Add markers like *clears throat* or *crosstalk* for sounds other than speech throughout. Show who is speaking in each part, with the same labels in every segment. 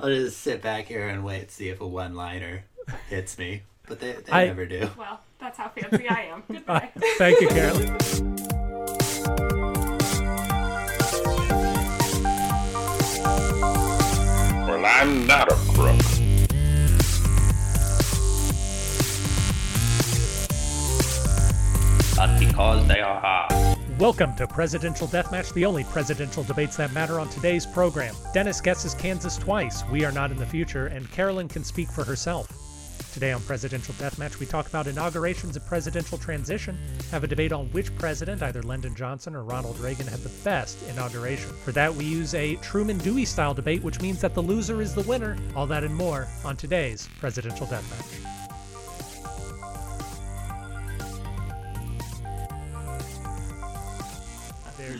Speaker 1: I'll just sit back here and wait, see if a one-liner hits me. But they, they
Speaker 2: I-
Speaker 1: never do.
Speaker 3: Well, that's how fancy I am. *laughs* Goodbye.
Speaker 2: Uh, thank you, Carolyn.
Speaker 4: Well, I'm not a crook. But because they are hard.
Speaker 2: Welcome to Presidential Deathmatch, the only presidential debates that matter on today's program. Dennis guesses Kansas twice. We are not in the future, and Carolyn can speak for herself. Today on Presidential Deathmatch, we talk about inaugurations and presidential transition, have a debate on which president, either Lyndon Johnson or Ronald Reagan, had the best inauguration. For that, we use a Truman Dewey style debate, which means that the loser is the winner. All that and more on today's Presidential Deathmatch.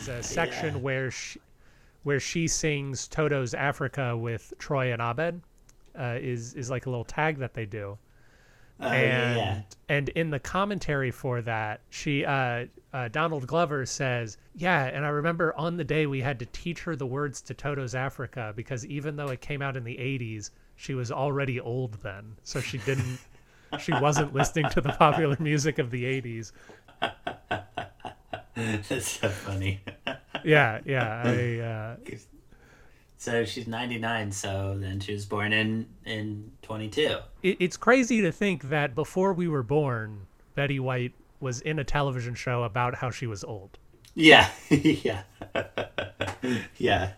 Speaker 2: There's a section
Speaker 1: Yeah.
Speaker 2: where she, where she sings Toto's Africa with Troy and Abed. Uh, is is like a little tag that they do,
Speaker 1: Oh,
Speaker 2: and
Speaker 1: yeah.
Speaker 2: and in the commentary for that, she uh, uh, Donald Glover says, "Yeah, and I remember on the day we had to teach her the words to Toto's Africa because even though it came out in the '80s, she was already old then, so she didn't." She wasn't listening to the popular music of the 80s. *laughs* *laughs*
Speaker 1: That's so funny. *laughs*
Speaker 2: Yeah, yeah. I, uh,
Speaker 1: so she's 99, so then she was born in in 22.
Speaker 2: it, it's crazy to think that before we were born, Betty White was in a television show about how she was old.
Speaker 1: Yeah, *laughs* yeah, yeah,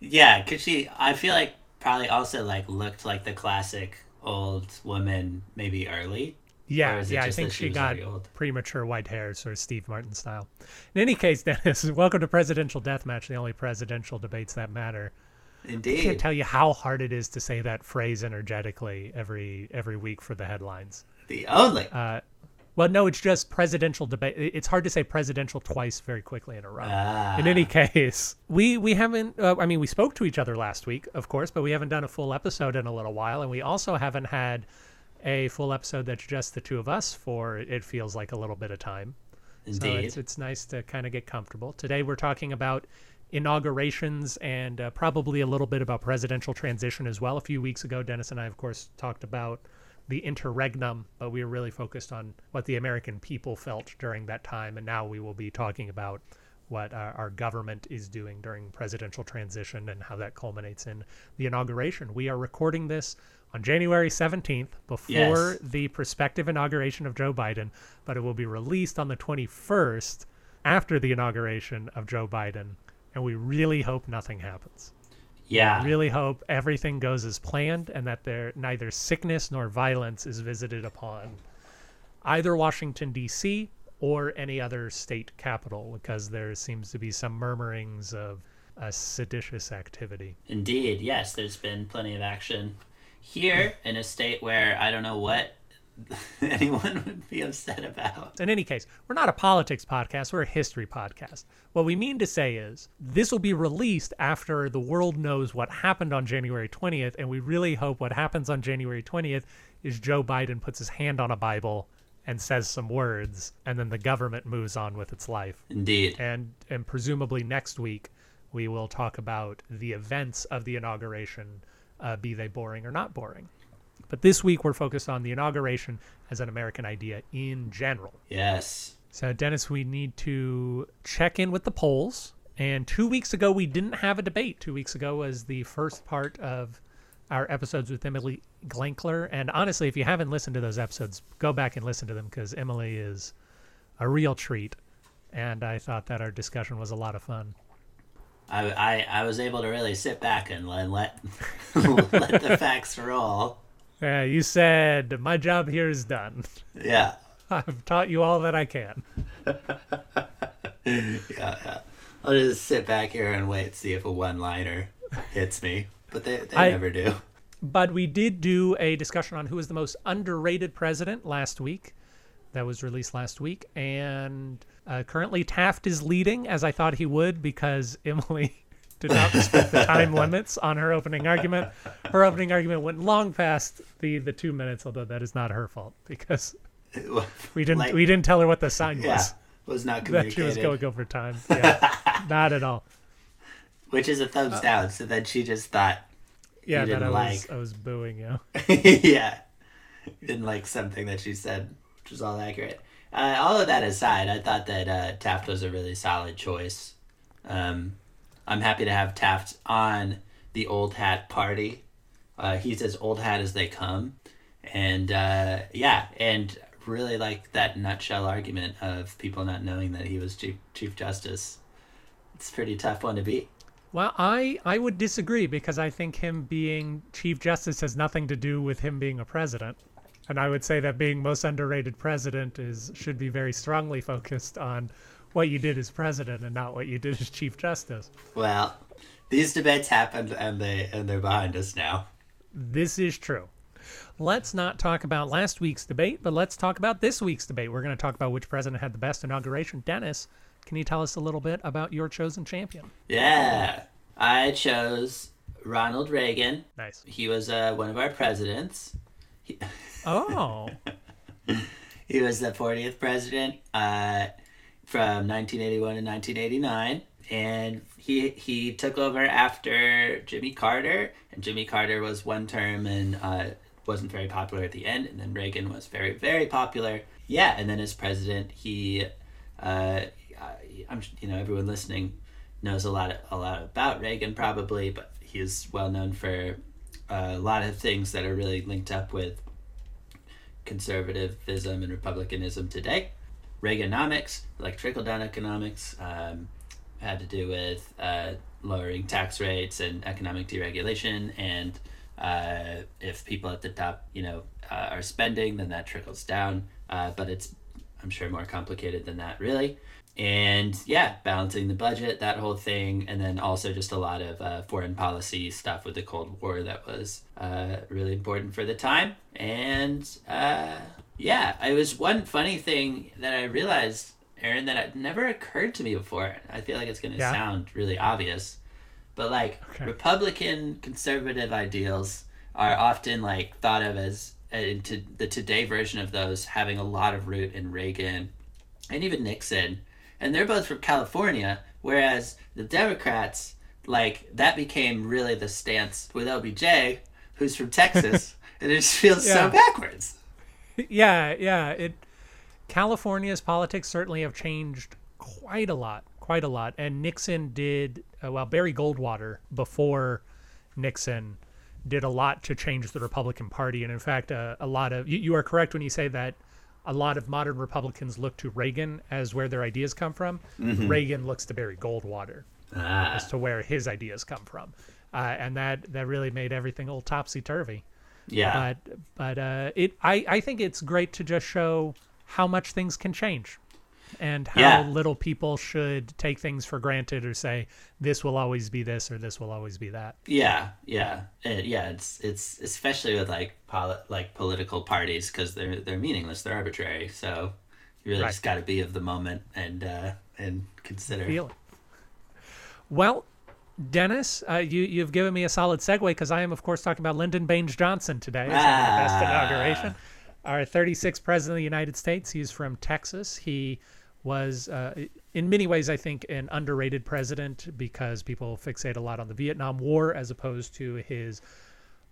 Speaker 1: yeah. Cause she, I feel like probably also like looked like the classic old woman, maybe early.
Speaker 2: Yeah, yeah. I think she,
Speaker 1: she
Speaker 2: got premature white hair, sort of Steve Martin style. In any case, *laughs* Dennis, welcome to Presidential Deathmatch, the only presidential debates that matter. Indeed. I can't tell you how hard it is to say that phrase energetically every every week for the headlines.
Speaker 1: The only.
Speaker 2: Uh, well, no, it's just presidential debate. It's hard to say presidential twice very quickly in a row.
Speaker 1: Ah.
Speaker 2: in any case, we we haven't. Uh, I mean, we spoke to each other last week, of course, but we haven't done a full episode in a little while, and we also haven't had a full episode that's just the two of us for it feels like a little bit of time. So it's, it's nice to kind of get comfortable. Today we're talking about inaugurations and uh, probably a little bit about presidential transition as well. A few weeks ago, Dennis and I, of course, talked about the interregnum, but we were really focused on what the American people felt during that time. And now we will be talking about what our, our government is doing during presidential transition and how that culminates in the inauguration. We are recording this on January 17th before
Speaker 1: Yes.
Speaker 2: the prospective inauguration of Joe Biden, but it will be released on the 21st after the inauguration of Joe Biden. And we really hope nothing happens.
Speaker 1: yeah.
Speaker 2: Really hope everything goes as planned and that there neither sickness nor violence is visited upon either Washington, D.C. or any other state capital because there seems to be some murmurings of uh, seditious activity.
Speaker 1: Indeed, yes, there's been plenty of action here in a state where I don't know what *laughs* anyone would be upset about.
Speaker 2: In any case, we're not a politics podcast, we're a history podcast. What we mean to say is this will be released after the world knows what happened on January 20th, and we really hope what happens on January 20th is Joe Biden puts his hand on a Bible and says some words, and then the government moves on with its life.
Speaker 1: Indeed.
Speaker 2: And and presumably next week we will talk about the events of the inauguration, uh, be they boring or not boring. But this week we're focused on the inauguration as an American idea in general.
Speaker 1: Yes.
Speaker 2: So, Dennis, we need to check in with the polls. And two weeks ago, we didn't have a debate. Two weeks ago was the first part of our episodes with Emily Glankler. And honestly, if you haven't listened to those episodes, go back and listen to them because Emily is a real treat. And I thought that our discussion was a lot of fun.
Speaker 1: I, I, I was able to really sit back and let let, *laughs* *laughs* let the facts roll.
Speaker 2: Uh, you said, My job here is done.
Speaker 1: Yeah. *laughs*
Speaker 2: I've taught you all that I can.
Speaker 1: Yeah, yeah. I'll just sit back here and wait, see if a one liner hits me. But they, they
Speaker 2: I-
Speaker 1: never do.
Speaker 2: But we did do a discussion on who is the most underrated president last week. That was released last week. And uh, currently, Taft is leading, as I thought he would, because *laughs* Emily did not respect the time *laughs* limits on her opening argument. Her opening argument went long past the, the two minutes, although that is not her fault because *laughs* we didn't
Speaker 1: Like-
Speaker 2: we didn't tell her what the sign was
Speaker 1: Yeah. Was not
Speaker 2: that she was going over time. Yeah, not at all.
Speaker 1: Which is a thumbs down. So then she just thought,
Speaker 2: Yeah, that I
Speaker 1: like.
Speaker 2: was I was booing you.
Speaker 1: yeah. Didn't like something that she said, was all accurate. Uh, all of that aside, I thought that uh, Taft was a really solid choice. Um, I'm happy to have Taft on the old hat party. Uh, he's as old hat as they come. And uh, yeah, and really like that nutshell argument of people not knowing that he was Chief, Chief Justice. It's a pretty tough one to beat.
Speaker 2: Well, I I would disagree because I think him being chief justice has nothing to do with him being a president. And I would say that being most underrated president is should be very strongly focused on what you did as president and not what you did as chief justice.
Speaker 1: Well, these debates happened and they and they're behind us now.
Speaker 2: This is true. Let's not talk about last week's debate, but let's talk about this week's debate. We're going to talk about which president had the best inauguration. Dennis, can you tell us a little bit about your chosen champion?
Speaker 1: Yeah, I chose Ronald Reagan.
Speaker 2: Nice.
Speaker 1: He was uh, one of our presidents.
Speaker 2: Oh, *laughs*
Speaker 1: he was the 40th president uh, from 1981 to 1989. And he he took over after Jimmy Carter, and Jimmy Carter was one term and uh, wasn't very popular at the end, and then Reagan was very very popular. Yeah, and then as president, he, uh, I'm you know everyone listening knows a lot a lot about Reagan probably, but he is well known for a lot of things that are really linked up with conservatism and republicanism today. Reaganomics, like trickle down economics, um, had to do with uh, lowering tax rates and economic deregulation. And uh, if people at the top, you know, uh, are spending, then that trickles down. Uh, but it's, I'm sure, more complicated than that, really. And yeah, balancing the budget, that whole thing, and then also just a lot of uh, foreign policy stuff with the Cold War that was uh, really important for the time. And uh, yeah, it was one funny thing that I realized, Aaron, that had never occurred to me before. I feel like it's going to
Speaker 2: Yeah.
Speaker 1: sound really obvious, but like
Speaker 2: Okay.
Speaker 1: Republican conservative ideals are often like thought of as into the today version of those having a lot of root in Reagan and even Nixon, and they're both from California. Whereas the Democrats, like that became really the stance with LBJ, who's from Texas, *laughs* and it just feels
Speaker 2: Yeah.
Speaker 1: so backwards.
Speaker 2: yeah, yeah. It California's politics certainly have changed quite a lot, quite a lot. And Nixon did uh, well. Barry Goldwater before Nixon did a lot to change the Republican Party, and in fact, uh, a lot of you, you are correct when you say that a lot of modern Republicans look to Reagan as where their ideas come from. Reagan looks to Barry Goldwater
Speaker 1: Ah,
Speaker 2: as to where his ideas come from, uh, and that that really made everything a little topsy turvy
Speaker 1: yeah,
Speaker 2: but but uh, it I I think it's great to just show how much things can change, and how
Speaker 1: Yeah.
Speaker 2: little people should take things for granted or say this will always be this or this will always be that.
Speaker 1: yeah, yeah, Uh, yeah. It's it's especially with like poli- like political parties because they're they're meaningless, they're arbitrary. So you really
Speaker 2: Right.
Speaker 1: just got to be of the moment and uh, and consider.
Speaker 2: Feeling. Well, Dennis, uh, you you've given me a solid segue because I am of course talking about Lyndon Baines Johnson today. the best
Speaker 1: Ah.
Speaker 2: inauguration. Our 36th president of the United States. He's from Texas. He was, uh, in many ways, I think, an underrated president because people fixate a lot on the Vietnam War as opposed to his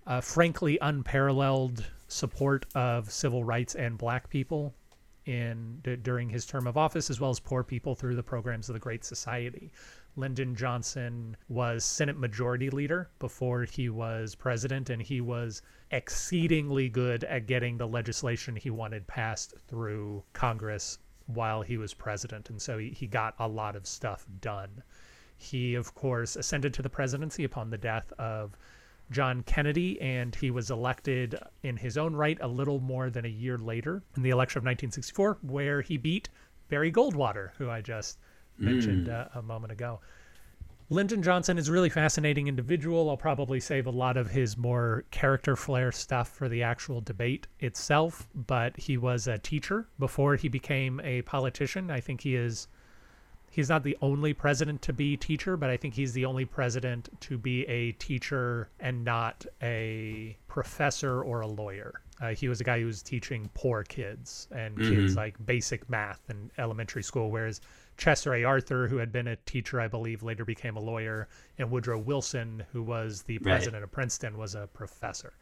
Speaker 2: uh, frankly unparalleled support of civil rights and black people in during his term of office, as well as poor people through the programs of the Great Society. Lyndon Johnson was Senate Majority Leader before he was president, and he was exceedingly good at getting the legislation he wanted passed through Congress while he was president. And so he, he got a lot of stuff done. He, of course, ascended to the presidency upon the death of John Kennedy, and he was elected in his own right a little more than a year later in the election of 1964, where he beat Barry Goldwater, who I just mentioned uh, a moment ago. Lyndon Johnson is a really fascinating individual. I'll probably save a lot of his more character flair stuff for the actual debate itself, but he was a teacher before he became a politician. I think he is he's not the only president to be teacher, but I think he's the only president to be a teacher and not a professor or a lawyer. Uh, he was a guy who was teaching poor kids and kids like basic math in elementary school, whereas Chester A. Arthur, who had been a teacher, I believe, later became a lawyer, and Woodrow Wilson, who was the
Speaker 1: Right.
Speaker 2: president of Princeton, was a professor.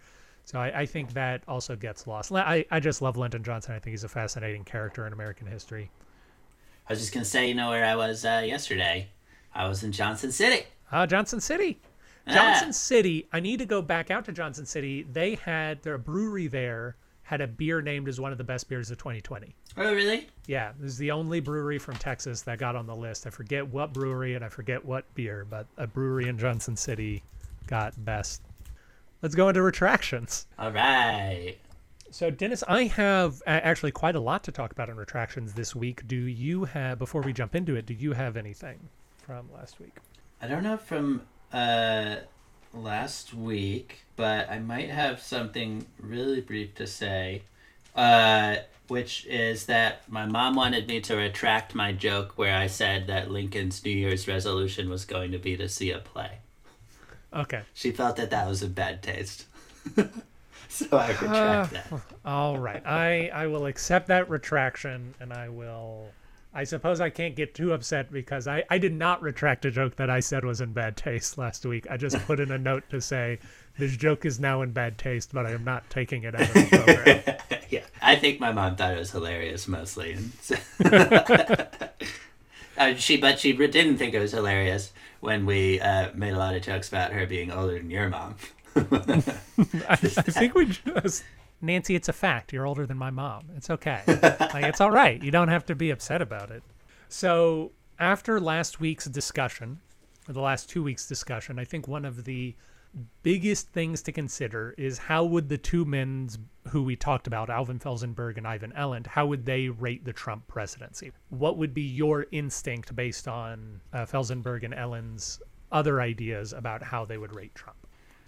Speaker 2: So I, I think that also gets lost. I, I just love Lyndon Johnson. I think he's a fascinating character in American history.
Speaker 1: I was just gonna say, you know where I was uh, yesterday? I was in Johnson City.
Speaker 2: Uh, Johnson City.
Speaker 1: Ah.
Speaker 2: Johnson City. I need to go back out to Johnson City. They had their brewery there had a beer named as one of the best beers of 2020.
Speaker 1: Oh, really?
Speaker 2: Yeah, this is the only brewery from Texas that got on the list. I forget what brewery and I forget what beer, but a brewery in Johnson City got best. Let's go into retractions.
Speaker 1: All right.
Speaker 2: So, Dennis, I have actually quite a lot to talk about in retractions this week. Do you have, before we jump into it, do you have anything from last week?
Speaker 1: I don't know from uh, last week, but I might have something really brief to say, uh, which is that my mom wanted me to retract my joke where I said that Lincoln's New Year's resolution was going to be to see a play.
Speaker 2: Okay.
Speaker 1: She felt that that was a bad taste. *laughs* so I retract that.
Speaker 2: All right. I I will accept that retraction and I will I suppose I can't get too upset because I, I did not retract a joke that I said was in bad taste last week. I just put in a note to say this joke is now in bad taste, but I am not taking it out of the program. *laughs*
Speaker 1: yeah, I think my mom thought it was hilarious mostly, *laughs* uh, she but she didn't think it was hilarious when we uh, made a lot of jokes about her being older than your mom. *laughs*
Speaker 2: I, I think we just Nancy, it's a fact. You're older than my mom. It's okay. *laughs* like it's all right. You don't have to be upset about it. So after last week's discussion, or the last two weeks' discussion, I think one of the biggest things to consider is how would the two men who we talked about, Alvin Felzenberg and Ivan Eland, how would they rate the Trump presidency? What would be your instinct based on uh, Felzenberg and Eland's other ideas about how they would rate Trump?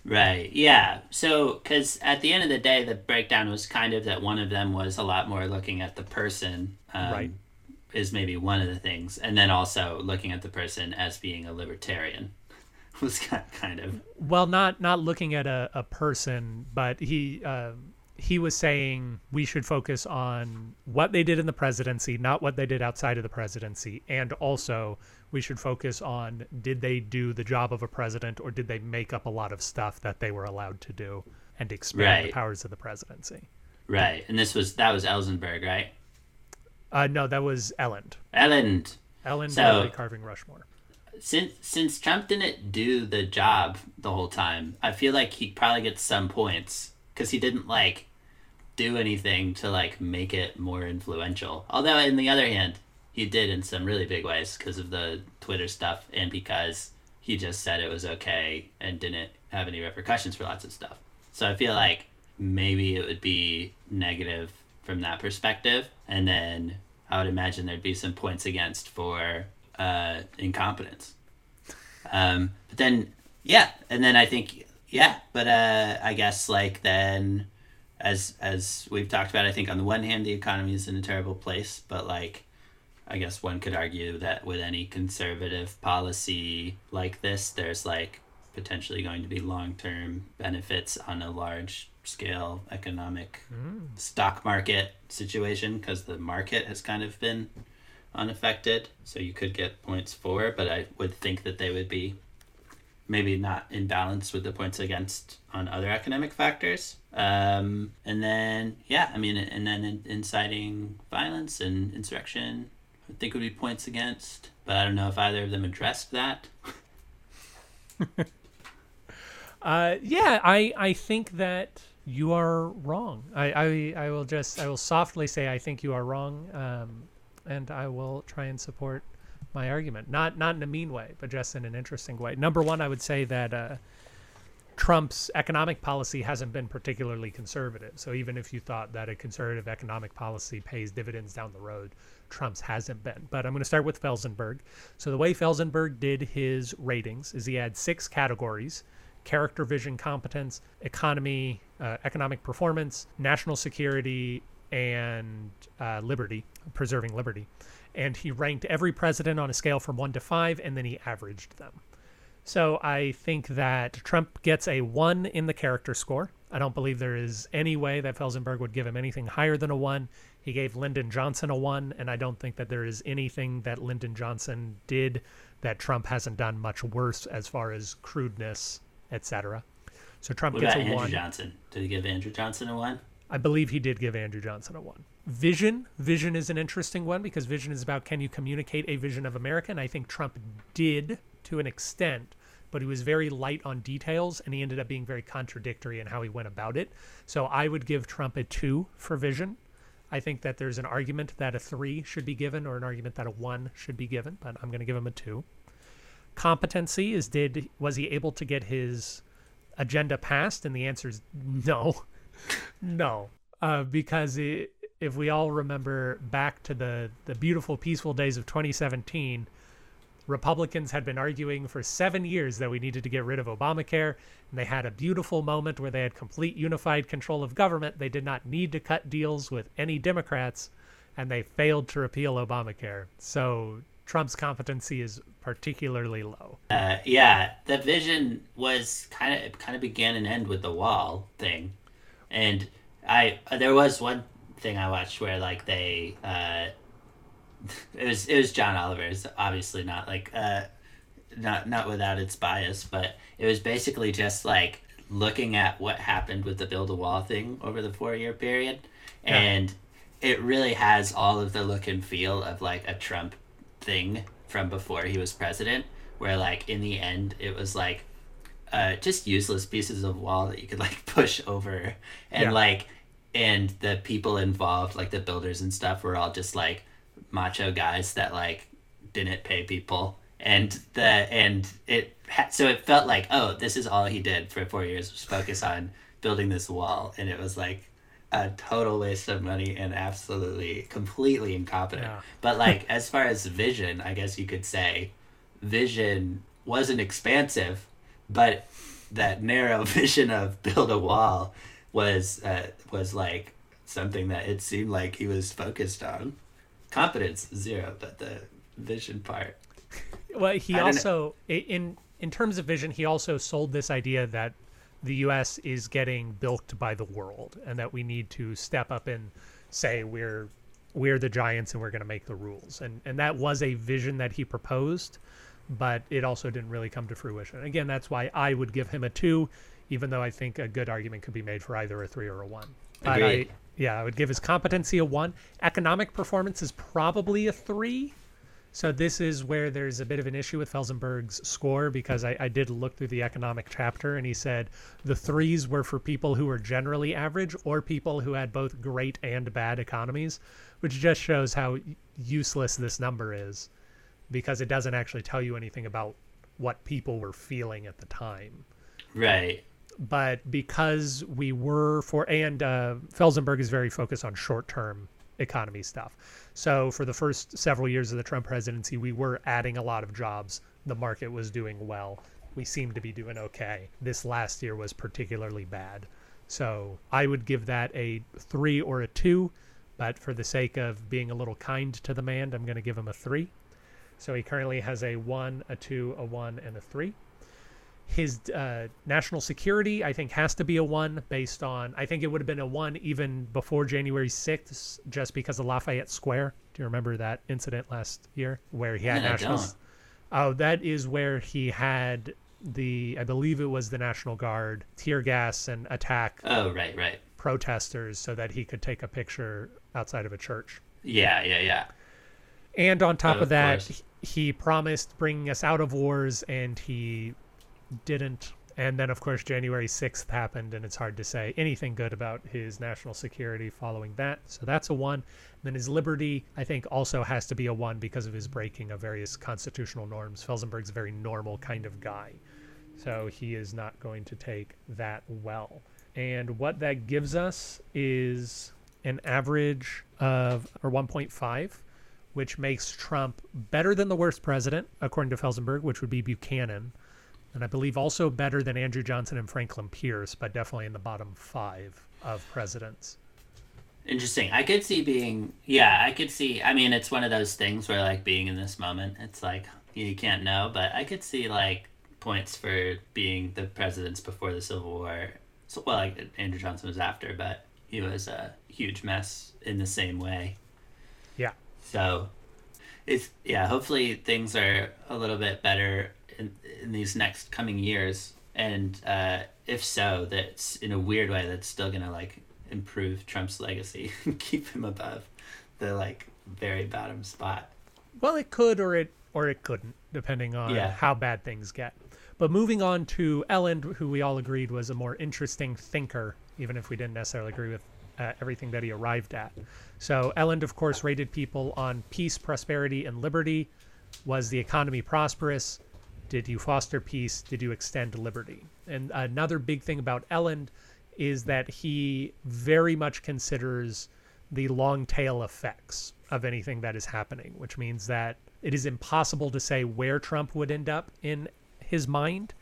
Speaker 1: Right. Yeah. So, because at the end of the day, the breakdown was kind of that one of them was a lot more looking at the person. Um,
Speaker 2: Right.
Speaker 1: Is maybe one of the things, and then also looking at the person as being a libertarian *laughs* was kind of
Speaker 2: well not not looking at a, a person but he um he was saying we should focus on what they did in the presidency not what they did outside of the presidency and also we should focus on did they do the job of a president or did they make up a lot of stuff that they were allowed to do and expand the powers of the presidency
Speaker 1: right. And this was that was Elsenberg, right?
Speaker 2: uh no that was Eland
Speaker 1: Eland.
Speaker 2: Eland
Speaker 1: So-
Speaker 2: carving rushmore
Speaker 1: since since Trump didn't do the job the whole time, I feel like he probably gets some points because he didn't like do anything to like make it more influential. Although, on the other hand, he did in some really big ways because of the Twitter stuff and because he just said it was okay and didn't have any repercussions for lots of stuff. So I feel like maybe it would be negative from that perspective, and then I would imagine there'd be some points against for uh, incompetence. Um, but then, yeah, and then I think, yeah, but uh, I guess like then, as as we've talked about, I think on the one hand the economy is in a terrible place, but like, I guess one could argue that with any conservative policy like this, there's like potentially going to be long term benefits on a large scale economic stock market situation because the market has kind of been unaffected. So you could get points for, but I would think that they would be maybe not in balance with the points against on other economic factors. Um, and then, yeah, I mean, and then inciting violence and insurrection, I think would be points against. But I don't know if either of them addressed that. *laughs*
Speaker 2: Uh, yeah, I I think that you are wrong. I, I I will just I will softly say I think you are wrong, um, and I will try and support my argument. Not not in a mean way, but just in an interesting way. Number one, I would say that uh, Trump's economic policy hasn't been particularly conservative. So even if you thought that a conservative economic policy pays dividends down the road, Trump's hasn't been. But I'm going to start with Felzenberg. So the way Felzenberg did his ratings is he had six categories character vision competence, economy, uh, economic performance, national security, and uh, liberty, preserving liberty. And he ranked every president on a scale from one to five, and then he averaged them. So I think that Trump gets a one in the character score. I don't believe there is any way that Felzenberg would give him anything higher than a one. He gave Lyndon Johnson a one, and I don't think that there is anything that Lyndon Johnson did that Trump hasn't done much worse as far as crudeness, etc. So Trump
Speaker 1: What
Speaker 2: gets
Speaker 1: about
Speaker 2: a
Speaker 1: Andrew
Speaker 2: one.
Speaker 1: Johnson? Did he give Andrew Johnson a one?
Speaker 2: I believe he did give Andrew Johnson a one. Vision. Vision is an interesting one because vision is about can you communicate a vision of America? And I think Trump did to an extent, but he was very light on details and he ended up being very contradictory in how he went about it. So I would give Trump a two for vision. I think that there's an argument that a three should be given or an argument that a one should be given, but I'm going to give him a two. Competency is did was he able to get his agenda passed? And the answer is no. *laughs* No, uh, because it, if we all remember back to the the beautiful, peaceful days of 2017, Republicans had been arguing for seven years that we needed to get rid of Obamacare, and they had a beautiful moment where they had complete unified control of government. They did not need to cut deals with any Democrats, and they failed to repeal Obamacare. So Trump's competency is particularly low.
Speaker 1: Uh, yeah, the vision was kind of kind of began and end with the wall thing, and I there was one thing I watched where like they uh, it was it was John Oliver's obviously not like uh, not not without its bias, but it was basically just like looking at what happened with the build a wall thing over the four year period,
Speaker 2: Yeah.
Speaker 1: and it really has all of the look and feel of like a Trump thing from before he was president, where like in the end it was like uh, just useless pieces of wall that you could like *laughs* push over, and
Speaker 2: Yeah.
Speaker 1: like and the people involved, like the builders and stuff, were all just like macho guys that like didn't pay people, and the and it so it felt like oh this is all he did for four years was focus on building this wall, and it was like a total waste of money and absolutely completely incompetent.
Speaker 2: Yeah.
Speaker 1: But like as far as vision, I guess you could say vision wasn't expansive, but that narrow *laughs* vision of build a wall was uh, was like something that it seemed like he was focused on. Competence zero, but the vision part.
Speaker 2: Well, he
Speaker 1: know.
Speaker 2: also in in terms of vision, he also sold this idea that the U.S. is getting bilked by the world, and that we need to step up and say we're we're the giants and we're going to make the rules. And and that was a vision that he proposed, but it also didn't really come to fruition. Again, that's why I would give him a two, even though I think a good argument could be made for either a three or a one. But
Speaker 1: Agreed.
Speaker 2: Yeah, I would give his competency a one. Economic performance is probably a three. So this is where there's a bit of an issue with Felzenberg's score because I, I did look through the economic chapter and he said the threes were for people who were generally average or people who had both great and bad economies, which just shows how useless this number is because it doesn't actually tell you anything about what people were feeling at the time
Speaker 1: Right.
Speaker 2: But because we were for and uh, Felzenberg is very focused on short-term economy stuff. So for the first several years of the Trump presidency, we were adding a lot of jobs. The market was doing well. We seemed to be doing okay. This last year was particularly bad. So I would give that a three or a two, but for the sake of being a little kind to the man, I'm going to give him a three. So he currently has a one, a two, a one, and a three his uh, national security, I think, has to be a one based on. I think it would have been a one even before January 6th, just because of Lafayette Square. Do you remember that incident last year where he had
Speaker 1: Yeah,
Speaker 2: national? Oh, that is where he had the, I believe it was the National Guard, tear gas and attack
Speaker 1: Oh, right, right.
Speaker 2: protesters so that he could take a picture outside of a church.
Speaker 1: Yeah, yeah, yeah.
Speaker 2: And on top
Speaker 1: Oh,
Speaker 2: of
Speaker 1: of
Speaker 2: that, he he promised bringing us out of wars, and he didn't. And then, of course, January 6th happened, and it's hard to say anything good about his national security following that. So that's a one. then his liberty, I think, also has to be a one because of his breaking of various constitutional norms. Felzenberg's a very normal kind of guy. So he is not going to take that well. And what that gives us is an average of or 1.5, which makes Trump better than the worst president, according to Felzenberg, which would be Buchanan. And I believe also better than Andrew Johnson and Franklin Pierce, but definitely in the bottom five of presidents.
Speaker 1: Interesting. I could see being, yeah, I could see. I mean, it's one of those things where, like, being in this moment, it's like you can't know, but I could see, like, points for being the presidents before the Civil War so well, like Andrew Johnson was after, but he was a huge mess in the same way.
Speaker 2: Yeah.
Speaker 1: So it's yeah, hopefully things are a little bit better in in these next coming years. And uh, if so, that's in a weird way that's still gonna like improve Trump's legacy *laughs* and keep him above the like very bottom spot.
Speaker 2: Well, it could or it or it couldn't, depending on
Speaker 1: Yeah.
Speaker 2: how bad things get. But moving on to Eland, who we all agreed was a more interesting thinker, even if we didn't necessarily agree with uh, everything that he arrived at. So Eland, of course, rated people on peace, prosperity, and liberty. Was the economy prosperous? Did you foster peace? Did you extend liberty? And another big thing about Eland is that he very much considers the long tail effects of anything that is happening, which means that it is impossible to say where Trump would end up in his mind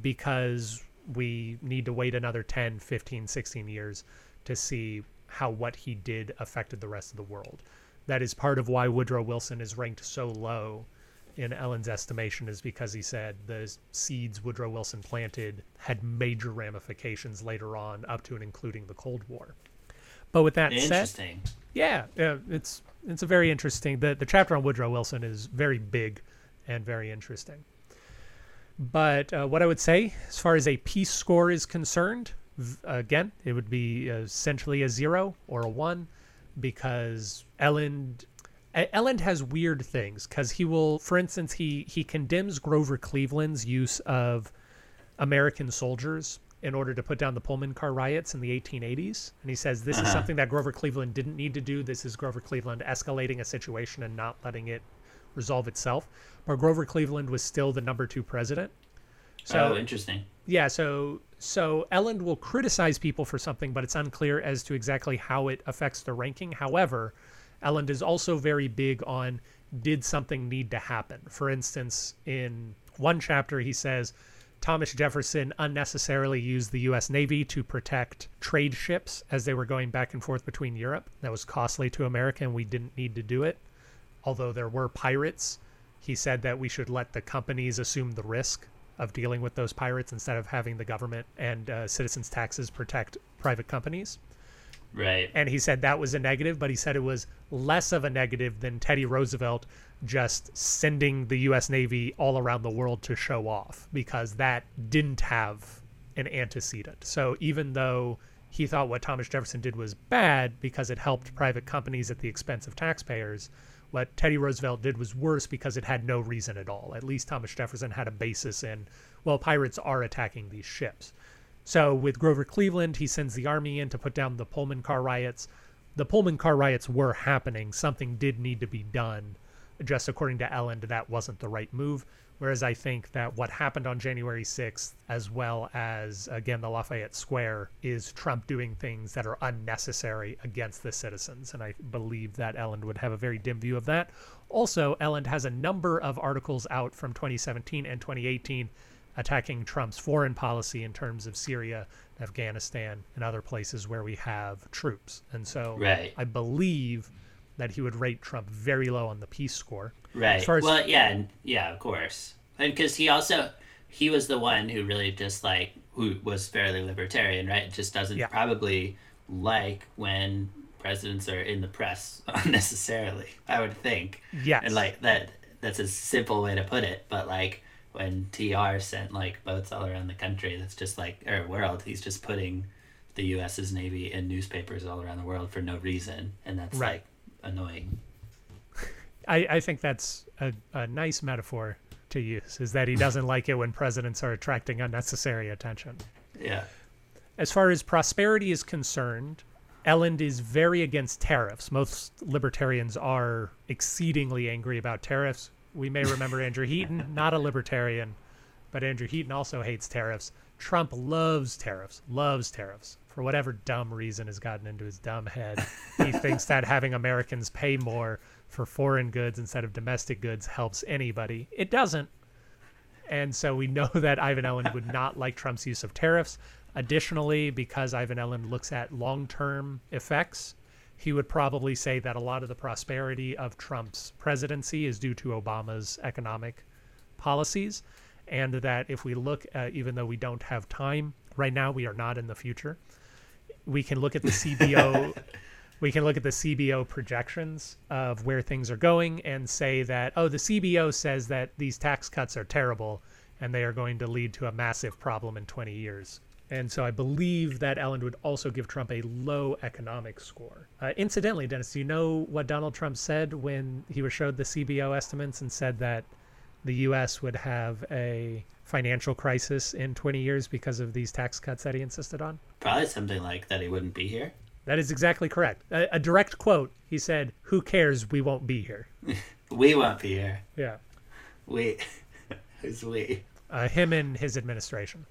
Speaker 2: because we need to wait another 10, 15, 16 years to see how what he did affected the rest of the world. That is part of why Woodrow Wilson is ranked so low in Eland's estimation is because he said the seeds Woodrow Wilson planted had major ramifications later on, up to and including the Cold War. But with that said, yeah, yeah, it's it's a very interesting. The the chapter on Woodrow Wilson is very big and very interesting. But uh, what I would say, as far as a peace score is concerned, again, it would be essentially a zero or a one, because Eland E- Eland has weird things because he will, for instance, he he condemns Grover Cleveland's use of American soldiers in order to put down the Pullman car riots in the 1880s, and he says this is uh-huh. something that Grover Cleveland didn't need to do. This is Grover Cleveland escalating a situation and not letting it resolve itself. But Grover Cleveland was still the number two president. So
Speaker 1: oh, interesting.
Speaker 2: yeah, so so Eland will criticize people for something, but it's unclear as to exactly how it affects the ranking. However, Eland is also very big on did something need to happen. For instance, in one chapter he says Thomas Jefferson unnecessarily used the US Navy to protect trade ships as they were going back and forth between Europe. That was costly to America and we didn't need to do it. Although there were pirates, he said that we should let the companies assume the risk of dealing with those pirates instead of having the government and uh, citizens' taxes protect private companies.
Speaker 1: Right.
Speaker 2: And he said that was a negative, but he said it was less of a negative than Teddy Roosevelt just sending the U.S. Navy all around the world to show off because that didn't have an antecedent. So even though he thought what Thomas Jefferson did was bad because it helped private companies at the expense of taxpayers, what Teddy Roosevelt did was worse because it had no reason at all. At least Thomas Jefferson had a basis in, well, pirates are attacking these ships. So with Grover Cleveland, he sends the army in to put down the Pullman car riots. The Pullman car riots were happening. Something did need to be done. Just according to Eland, that wasn't the right move. Whereas I think that what happened on January 6th, as well as, again, the Lafayette Square, is Trump doing things that are unnecessary against the citizens. And I believe that Eland would have a very dim view of that. Also, Eland has a number of articles out from 2017 and 2018 attacking Trump's foreign policy in terms of Syria, Afghanistan, and other places where we have troops. And so
Speaker 1: Right.
Speaker 2: I believe that he would rate Trump very low on the peace score.
Speaker 1: Right.
Speaker 2: As
Speaker 1: well, yeah, and- yeah, of course, and because he also he was the one who really just like who was fairly libertarian, right? Just doesn't
Speaker 2: Yeah.
Speaker 1: probably like when presidents are in the press *laughs* unnecessarily. I would think.
Speaker 2: Yeah.
Speaker 1: And like that, that's a simple way to put it, but like when TR sent like boats all around the country, that's just like or world. He's just putting the U.S.'s navy in newspapers all around the world for no reason, and that's
Speaker 2: Right.
Speaker 1: like annoying.
Speaker 2: I, I think that's a, a nice metaphor to use, is that he *laughs* doesn't like it when presidents are attracting unnecessary attention.
Speaker 1: Yeah.
Speaker 2: As far as prosperity is concerned, Eland is very against tariffs. Most libertarians are exceedingly angry about tariffs. We may remember Andrew Heaton, not a libertarian, but Andrew Heaton also hates tariffs. Trump loves tariffs, loves tariffs. For whatever dumb reason has gotten into his dumb head, he *laughs* thinks that having Americans pay more for foreign goods instead of domestic goods helps anybody. It doesn't. And so we know that Ivan Eland would not like Trump's use of tariffs. Additionally, because Ivan Eland looks at long term effects, he would probably say that a lot of the prosperity of Trump's presidency is due to Obama's economic policies. and that if we look, uh, even though we don't have time right now, we are not in the future. We can look at the CBO. *laughs* we can look at the CBO projections of where things are going and say that, oh, the CBO says that these tax cuts are terrible and they are going to lead to a massive problem in 20 years. And so I believe that Eland would also give Trump a low economic score. Uh, incidentally, Dennis, do you know what Donald Trump said when he was showed the CBO estimates and said that the U.S. would have a financial crisis in 20 years because of these tax cuts that he insisted on?
Speaker 1: Probably something like that he wouldn't be here.
Speaker 2: That is exactly correct. A, a direct quote. He said, "Who cares? We won't be here." *laughs*
Speaker 1: We won't be here.
Speaker 2: Yeah.
Speaker 1: We. *laughs* Who's we?
Speaker 2: Uh, him and his administration.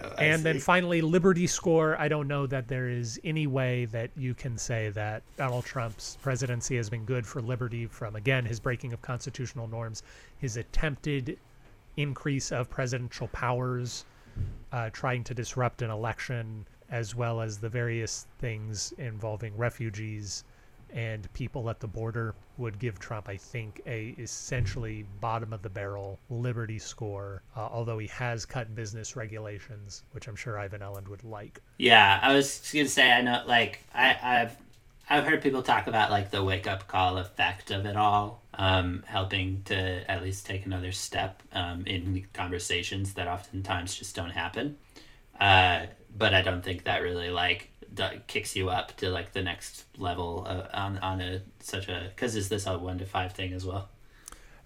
Speaker 1: Oh, I
Speaker 2: and then finally, Liberty score. I don't know that there is any way that you can say that Donald Trump's presidency has been good for liberty from, again, his breaking of constitutional norms, his attempted increase of presidential powers, uh, trying to disrupt an election, as well as the various things involving refugees and people at the border would give Trump, I think, a essentially bottom of the barrel liberty score. Uh, although he has cut business regulations, which I'm sure Ivan Eland would like.
Speaker 1: Yeah, I was gonna say I know like I, I've I've heard people talk about like the wake up call effect of it all, um, helping to at least take another step um, in conversations that oftentimes just don't happen. Uh, but I don't think that really like d- kicks you up to like the next level uh, on on a such a because is this a one to five thing as well?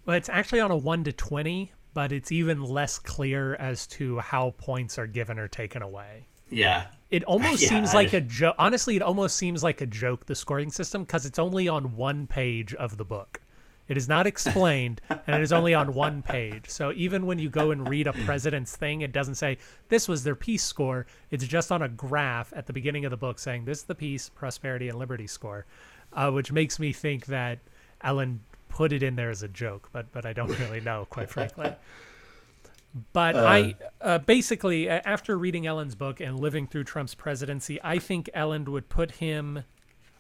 Speaker 2: Well, it's actually on a one to twenty, but it's even less clear as to how points are given or taken away.
Speaker 1: Yeah,
Speaker 2: It almost *laughs*
Speaker 1: Yeah,
Speaker 2: seems
Speaker 1: I-
Speaker 2: like a joke. Honestly, it almost seems like a joke. The scoring system because it's only on one page of the book. It is not explained, and it is only on one page. So even when you go and read a president's thing, it doesn't say this was their peace score. It's just on a graph at the beginning of the book saying this is the peace, prosperity, and liberty score, uh, which makes me think that Eland put it in there as a joke, but but I don't really know, quite frankly. But I uh, basically, after reading Eland's book and living through Trump's presidency, I think Eland would put him.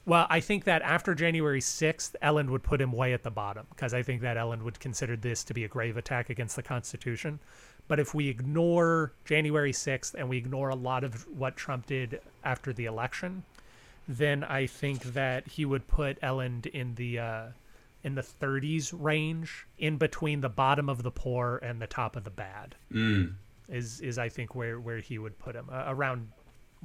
Speaker 2: Well, I think that after January 6th, Eland would put him way at the bottom because I think that Eland would consider this to be a grave attack against the Constitution. But if we ignore January 6th and we ignore a lot of what Trump did after the election, then I think that he would put Eland in the uh, in the 30s range, in between the bottom of the poor and the top of the bad. Is is I think where where he would put him uh, around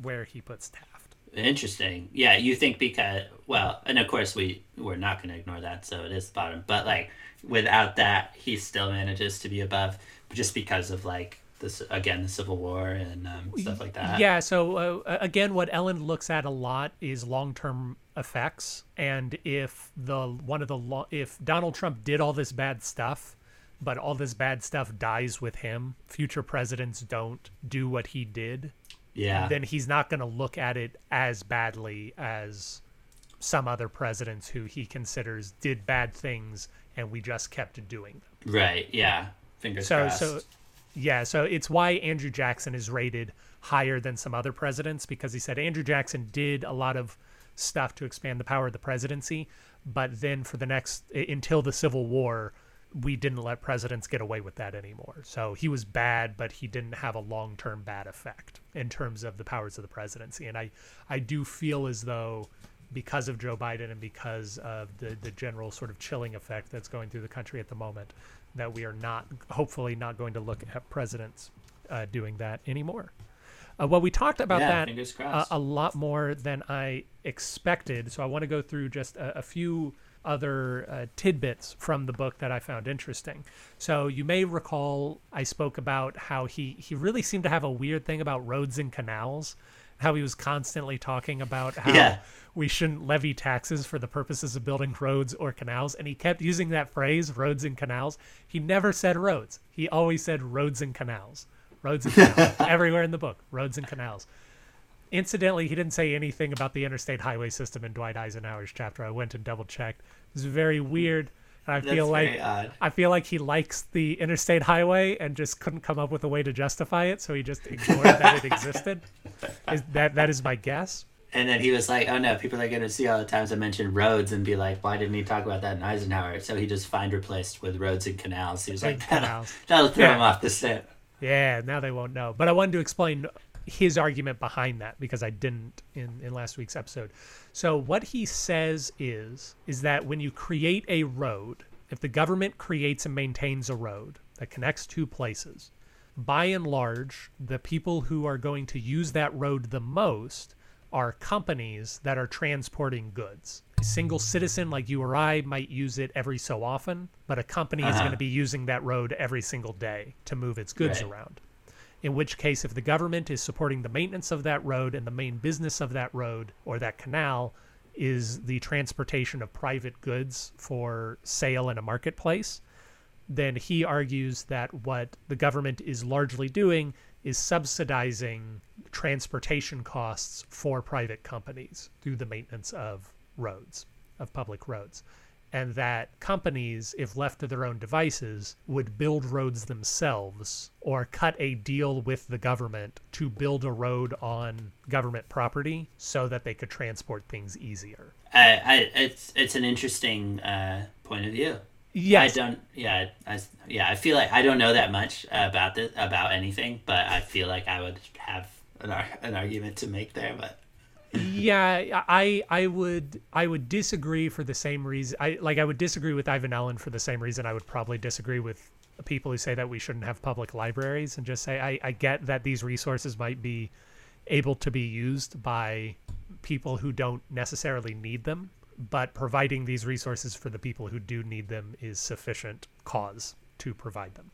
Speaker 2: where he puts Taft.
Speaker 1: Interesting. Yeah, you think because well, and of course we we're not going to ignore that, so it is the bottom. But like without that, he still manages to be above, just because of like this again the Civil War and um, stuff like that.
Speaker 2: Yeah. So uh, again, what Eland looks at a lot is long-term effects, and if the one of the if Donald Trump did all this bad stuff, but all this bad stuff dies with him, future presidents don't do what he did,
Speaker 1: yeah,
Speaker 2: then he's not going to look at it as badly as some other presidents who he considers did bad things and we just kept doing them.
Speaker 1: right. Yeah, fingers
Speaker 2: So
Speaker 1: crossed.
Speaker 2: so yeah, so it's why Andrew Jackson is rated higher than some other presidents because he said Andrew Jackson did a lot of stuff to expand the power of the presidency, but then for the next until the Civil War, we didn't let presidents get away with that anymore. So he was bad, but he didn't have a long-term bad effect in terms of the powers of the presidency. And I I do feel as though because of Joe Biden and because of the the general sort of chilling effect that's going through the country at the moment, that we are not hopefully not going to look at presidents uh, doing that anymore. Uh, well, we talked about
Speaker 1: Yeah,
Speaker 2: that uh, a lot more than I expected. So I want to go through just a, a few other uh, tidbits from the book that I found interesting. So you may recall I spoke about how he he really seemed to have a weird thing about roads and canals, how he was constantly talking about how
Speaker 1: Yeah.
Speaker 2: we shouldn't levy taxes for the purposes of building roads or canals, and he kept using that phrase roads and canals. He never said roads. He always said roads and canals. Roads and canals *laughs* everywhere in the book. Roads and canals. Incidentally, he didn't say anything about the interstate highway system in Dwight Eisenhower's chapter. I went and double checked. It's very weird. And I
Speaker 1: That's
Speaker 2: feel like. I feel like he likes the interstate highway and just couldn't come up with a way to justify it, so he just ignored that it existed. *laughs* Is that that is my guess.
Speaker 1: And then he was like, "Oh no, people are going to see all the times I mentioned roads and be like, why didn't he talk about that in Eisenhower?" So he just find replaced with roads and canals. He was
Speaker 2: And
Speaker 1: like, that'll,
Speaker 2: canals.
Speaker 1: that'll throw
Speaker 2: Yeah.
Speaker 1: him off the scent.
Speaker 2: Yeah, now they won't know. But I wanted to explain his argument behind that because I didn't in, in last week's episode. So what he says is is that when you create a road, if the government creates and maintains a road that connects two places, by and large, the people who are going to use that road the most are companies that are transporting goods. A single citizen like you or I might use it every so often, but a company is
Speaker 1: Uh-huh.
Speaker 2: going to be using that road every single day to move its goods
Speaker 1: Right.
Speaker 2: around. In which case, if the government is supporting the maintenance of that road and the main business of that road or that canal is the transportation of private goods for sale in a marketplace, then he argues that what the government is largely doing is subsidizing transportation costs for private companies through the maintenance of roads, of public roads. And that companies, if left to their own devices, would build roads themselves or cut a deal with the government to build a road on government property so that they could transport things easier.
Speaker 1: I, I, it's it's an interesting uh, point of view.
Speaker 2: Yes.
Speaker 1: I don't. Yeah, I, yeah. I feel like I don't know that much about this about anything, but I feel like I would have an an argument to make there. But
Speaker 2: yeah i i would i would disagree for the same reason i like i would disagree with ivan Eland for the same reason i would probably disagree with people who say that we shouldn't have public libraries and just say i i get that these resources might be able to be used by people who don't necessarily need them but providing these resources for the people who do need them is sufficient cause to provide them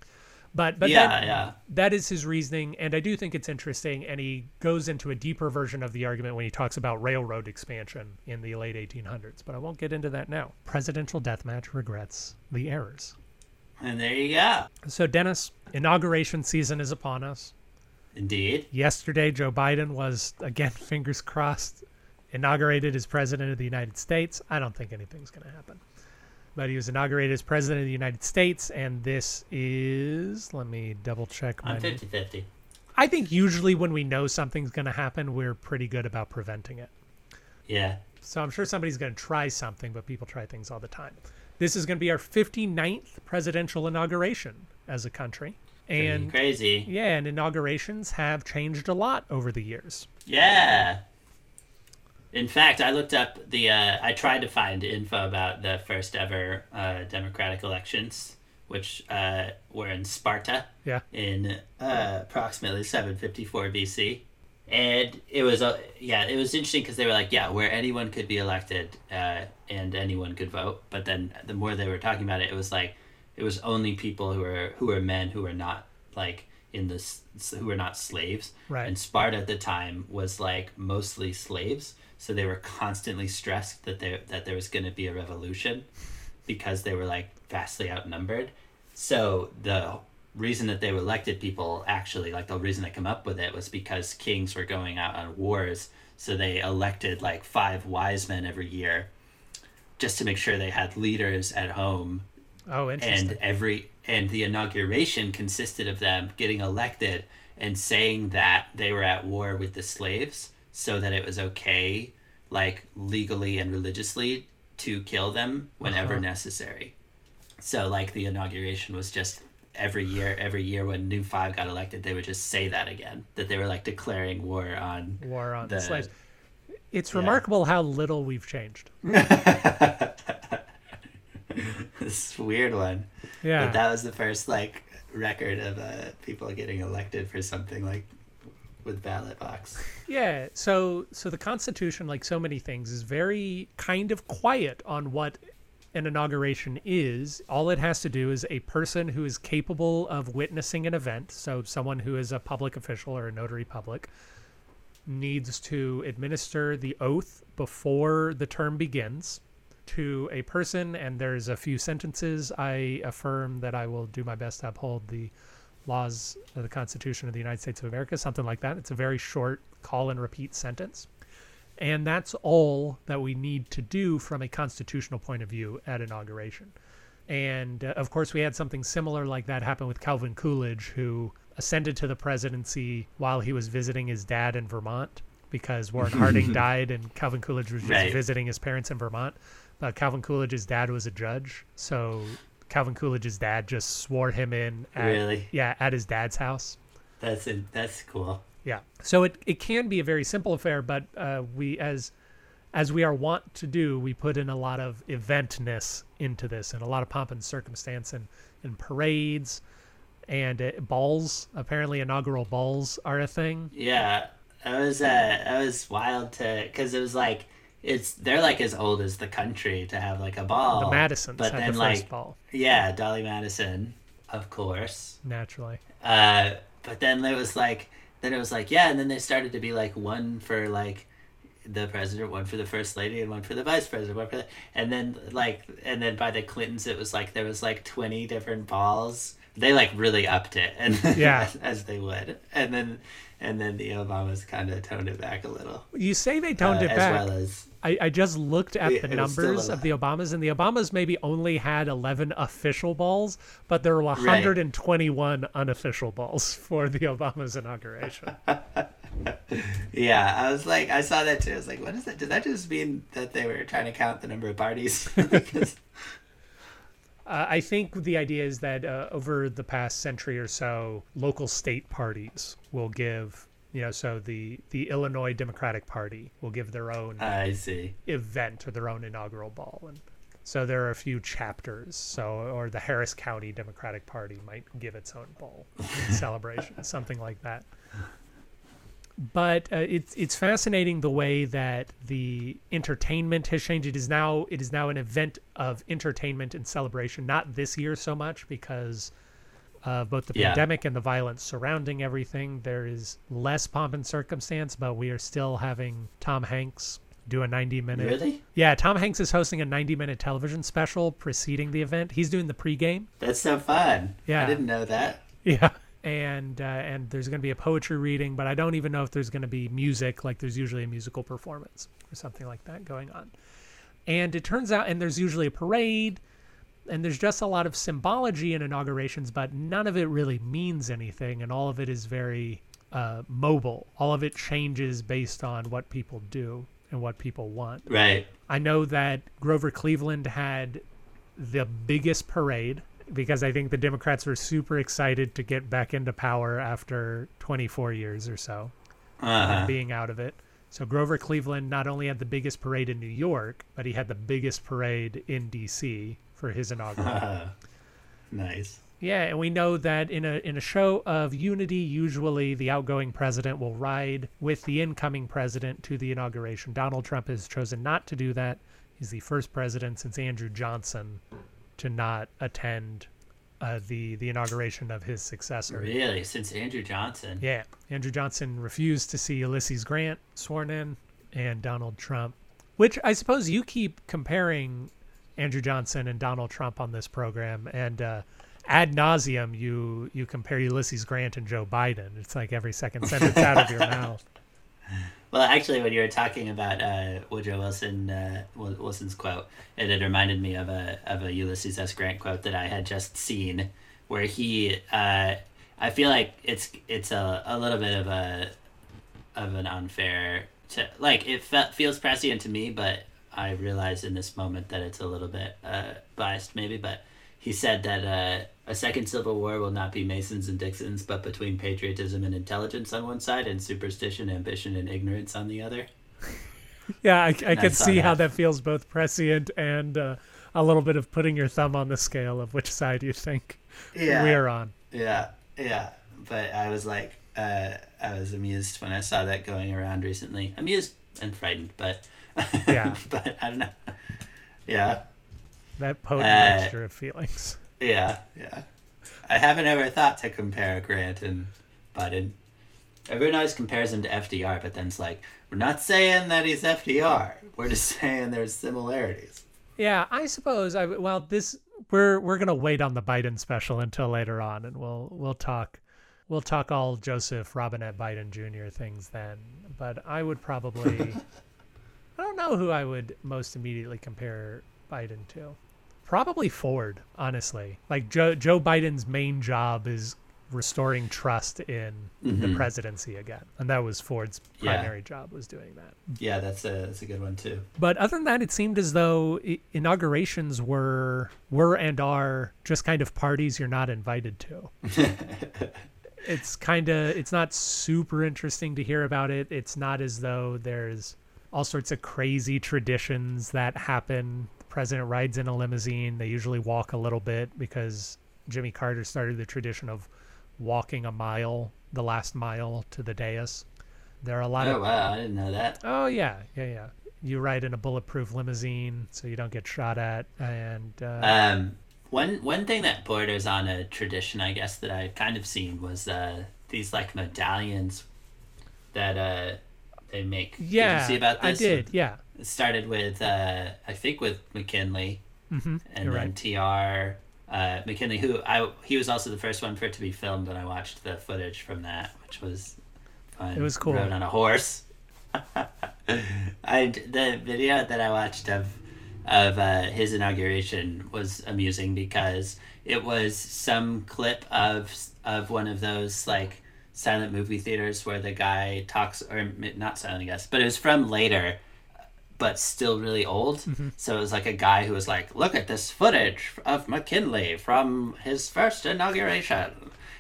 Speaker 2: but but
Speaker 1: yeah,
Speaker 2: that,
Speaker 1: yeah.
Speaker 2: that is his reasoning and i do think it's interesting and he goes into a deeper version of the argument when he talks about railroad expansion in the late 1800s but i won't get into that now presidential deathmatch regrets the errors
Speaker 1: And there you go.
Speaker 2: so dennis inauguration season is upon us
Speaker 1: Indeed.
Speaker 2: yesterday joe biden was again *laughs* fingers crossed inaugurated as president of the united states i don't think anything's going to happen but he was inaugurated as president of the united states and this is let me double check my
Speaker 1: I'm 50 50.
Speaker 2: I think usually when we know something's going to happen, we're pretty good about preventing it.
Speaker 1: Yeah.
Speaker 2: So I'm sure somebody's going to try something, but people try things all the time. This is going to be our 59th presidential inauguration as a country.
Speaker 1: Pretty
Speaker 2: And
Speaker 1: crazy.
Speaker 2: yeah, and inaugurations have changed a lot over the years.
Speaker 1: Yeah. In fact, I looked up the. Uh, I tried to find info about the first ever uh, Democratic elections, which uh, were in Sparta
Speaker 2: Yeah.
Speaker 1: in uh, approximately 754 BC. And it was, uh, yeah, it was interesting because they were like, yeah, where anyone could be elected uh, and anyone could vote. But then the more they were talking about it, it was like, it was only people who were who were men who were not like in this who were not slaves.
Speaker 2: Right.
Speaker 1: And Sparta at the time was like mostly slaves, so they were constantly stressed that there that there was going to be a revolution because they were like vastly outnumbered. So the reason that they elected people actually like the reason they come up with it was because kings were going out on wars, so they elected like five wise men every year just to make sure they had leaders at home
Speaker 2: Oh, interesting.
Speaker 1: and every and the inauguration consisted of them getting elected and saying that they were at war with the slaves so that it was okay like legally and religiously to kill them whenever
Speaker 2: Uh-huh.
Speaker 1: necessary so like the inauguration was just every year every year when new five got elected they would just say that again that they were like declaring war on
Speaker 2: War on
Speaker 1: the-
Speaker 2: slaves. It's
Speaker 1: yeah.
Speaker 2: remarkable how little we've changed. *laughs* *laughs*
Speaker 1: this weird one
Speaker 2: Yeah.
Speaker 1: But that was the first like record of uh, people getting elected for something like with ballot box.
Speaker 2: Yeah, so so the Constitution, like so many things, is very kind of quiet on what an inauguration is. All it has to do is a person who is capable of witnessing an event, so someone who is a public official or a notary public, needs to administer the oath before the term begins to a person, and there's a few sentences. I affirm that I will do my best to uphold the laws of the Constitution of the United States of America, something like that. It's a very short call and repeat sentence. And that's all that we need to do from a constitutional point of view at inauguration. And uh, of course, we had something similar like that happen with Calvin Coolidge, who ascended to the presidency while he was visiting his dad in Vermont because Warren *laughs* Harding died and Calvin Coolidge was just
Speaker 1: Right.
Speaker 2: visiting his parents in Vermont. But Calvin Coolidge's dad was a judge, so Calvin Coolidge's dad just swore him in. At,
Speaker 1: Really?
Speaker 2: Yeah, at his dad's house.
Speaker 1: That's a, that's cool.
Speaker 2: Yeah. So it, it can be a very simple affair, but uh, we as as we are wont to do, we put in a lot of eventness into this and a lot of pomp and circumstance and, and parades and uh, balls. Apparently, inaugural balls are a thing.
Speaker 1: Yeah, that was uh, that was wild to because it was like it's they're like as old as the country to have like a ball.
Speaker 2: the Madisons
Speaker 1: but
Speaker 2: had
Speaker 1: then
Speaker 2: the
Speaker 1: like
Speaker 2: first ball,
Speaker 1: yeah, Dolley Madison, of course.
Speaker 2: naturally.
Speaker 1: Uh, but then it was like then it was like yeah, and then they started to be like one for like the president, one for the first lady, and one for the vice president, one for the, and then like and then by the Clintons it was like there was like twenty different balls. They like really upped it, and *laughs*
Speaker 2: Yeah.
Speaker 1: as, as they would, and then and then the Obamas kind of toned it back a little,
Speaker 2: You say they toned
Speaker 1: uh,
Speaker 2: it
Speaker 1: as
Speaker 2: back.
Speaker 1: As well as
Speaker 2: I, I just looked at the
Speaker 1: it was still a
Speaker 2: numbers of the Obamas, and the Obamas maybe only had 11 official balls, but there were 121 unofficial balls for the Obamas inauguration. *laughs*
Speaker 1: yeah. I was like, I saw that too. I was like, what is that? Does that just mean that they were trying to count the number of parties? *laughs* *laughs*
Speaker 2: Uh, I think the idea is that uh, over the past century or so, local state parties will give, you know, so the the Illinois Democratic Party will give their own
Speaker 1: I see.
Speaker 2: event or their own inaugural ball, and so there are a few chapters. So, or the Harris County Democratic Party might give its own ball *laughs* celebration, something like that. But uh, it's it's fascinating the way that the entertainment has changed. It is now it is now an event of entertainment and celebration. Not this year so much because of both the
Speaker 1: Yeah.
Speaker 2: pandemic and the violence surrounding everything. There is less pomp and circumstance, but we are still having Tom Hanks do a 90 minute.
Speaker 1: Really?
Speaker 2: Yeah, Tom Hanks is hosting a 90 minute television special preceding the event. He's doing the pregame.
Speaker 1: That's so fun.
Speaker 2: Yeah.
Speaker 1: I didn't know that.
Speaker 2: Yeah. And uh, and there's going to be a poetry reading, but I don't even know if there's going to be music. Like there's usually a musical performance or something like that going on. And it turns out, and there's usually a parade, and there's just a lot of symbology in inaugurations, but none of it really means anything, and all of it is very uh, mobile. All of it changes based on what people do and what people want.
Speaker 1: Right.
Speaker 2: I know that Grover Cleveland had the biggest parade because I think the Democrats were super excited to get back into power after 24 years or so
Speaker 1: Uh-huh.
Speaker 2: of being out of it. So Grover Cleveland not only had the biggest parade in New York, but he had the biggest parade in D.C. for his inaugural. *laughs*
Speaker 1: Nice.
Speaker 2: Yeah, and we know that in a in a show of unity, usually the outgoing president will ride with the incoming president to the inauguration. Donald Trump has chosen not to do that. He's the first president since Andrew Johnson to not attend uh, the the inauguration of his successor.
Speaker 1: Really? Since Andrew Johnson?
Speaker 2: Yeah, Andrew Johnson refused to see Ulysses Grant sworn in, and Donald Trump, which I suppose you keep comparing Andrew Johnson and Donald Trump on this program, and uh, ad nauseum you you compare Ulysses Grant and Joe Biden. It's like every second sentence out of your *laughs* mouth.
Speaker 1: Well, actually, when you were talking about uh, Woodrow Wilson uh, Wilson's quote, it had reminded me of a of a Ulysses S. Grant quote that I had just seen, where he, uh, I feel like it's it's a, a little bit of a of an unfair to like it fe- feels prescient to me, but I realize in this moment that it's a little bit uh, biased, maybe. But he said that uh, a second civil war will not be Masons and Dixons, but between patriotism and intelligence on one side, and superstition, ambition, and ignorance on the other. *laughs*
Speaker 2: Yeah, I, I could
Speaker 1: I saw
Speaker 2: see how
Speaker 1: that.
Speaker 2: that feels both prescient and uh, a little bit of putting your thumb on the scale of which side you think
Speaker 1: Yeah,
Speaker 2: we're on.
Speaker 1: yeah, yeah. But I was like, uh, I was amused when I saw that going around recently. Amused and frightened, but *laughs*
Speaker 2: Yeah. *laughs*
Speaker 1: but I don't know. Yeah,
Speaker 2: That potent
Speaker 1: Uh,
Speaker 2: mixture of feelings.
Speaker 1: Yeah, yeah. I haven't ever thought to compare Grant and Biden. Everyone always compares him to FDR, but then it's like, we're not saying that he's FDR. We're just *laughs* saying there's similarities.
Speaker 2: Yeah, I suppose. I well, this we're we're gonna wait on the Biden special until later on, and we'll we'll talk we'll talk all Joseph Robinette Biden Jr. things then. But I would probably I don't know who I would most immediately compare Biden to. Probably Ford, honestly. Like Joe Joe Biden's main job is restoring trust in the presidency again, and that was Ford's
Speaker 1: Mm-hmm. Yeah.
Speaker 2: primary job was doing that.
Speaker 1: Yeah, that's a that's a good one too.
Speaker 2: But other than that, it seemed as though inaugurations were were and are just kind of parties you're not invited to. *laughs* it's kind of it's not super interesting to hear about it. It's not as though there's all sorts of crazy traditions that happen. The president rides in a limousine. They usually walk a little bit because Jimmy Carter started the tradition of walking a mile, the last mile to the dais. There are a lot
Speaker 1: Oh
Speaker 2: of
Speaker 1: wow, I didn't know that.
Speaker 2: Oh yeah, yeah, yeah. You ride in a bulletproof limousine, so you don't get shot at, and uh,
Speaker 1: Um, one one thing that borders on a tradition, I guess, that I've kind of seen was uh, these like medallions that uh, they make.
Speaker 2: yeah,
Speaker 1: did see about
Speaker 2: I did. Yeah,
Speaker 1: It started with uh, I think with McKinley,
Speaker 2: hmm
Speaker 1: and
Speaker 2: You're
Speaker 1: then
Speaker 2: right.
Speaker 1: Tr. Uh, McKinley, who I he was also the first one for it to be filmed, and I watched the footage from that, which was fun.
Speaker 2: It was cool.
Speaker 1: Rode on a horse. *laughs* I the video that I watched of of uh, his inauguration was amusing because it was some clip of of one of those like silent movie theaters where the guy talks or not silent I guess but it was from later but still really old. So it was like a guy who was like look at this footage of McKinley from his first inauguration.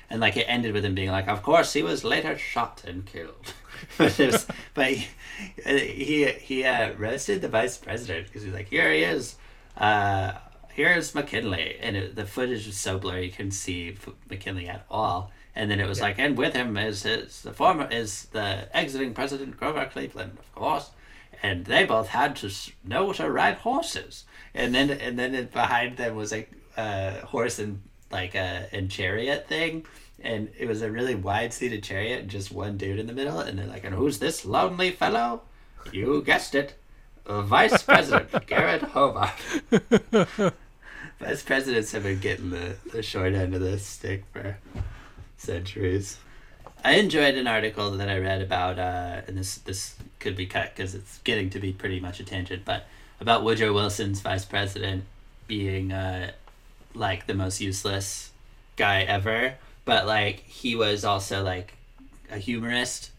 Speaker 1: And like it ended with him being like of course he was later shot and killed. *laughs* But it was *laughs* but he he, he uh, roasted the vice president because he's like here he is uh here's McKinley. And it, the footage was so blurry you couldn't see McKinley at all and then it was like and with him is his the former is the exiting president Grover Cleveland of course. And they both had to know to ride horses. And then and then it, behind them was a uh, horse and like a and chariot thing. And it was a really wide seated chariot and just one dude in the middle. And they're like and who's this lonely fellow? You guessed it vice president *laughs* garret hobart. Vice presidents have been getting the, the short end of the stick for centuries I enjoyed an article that I read about, uh, and this this could be cut because it's getting to be pretty much a tangent, but about Woodrow Wilson's vice president being uh, like the most useless guy ever, but like he was also like a humorist,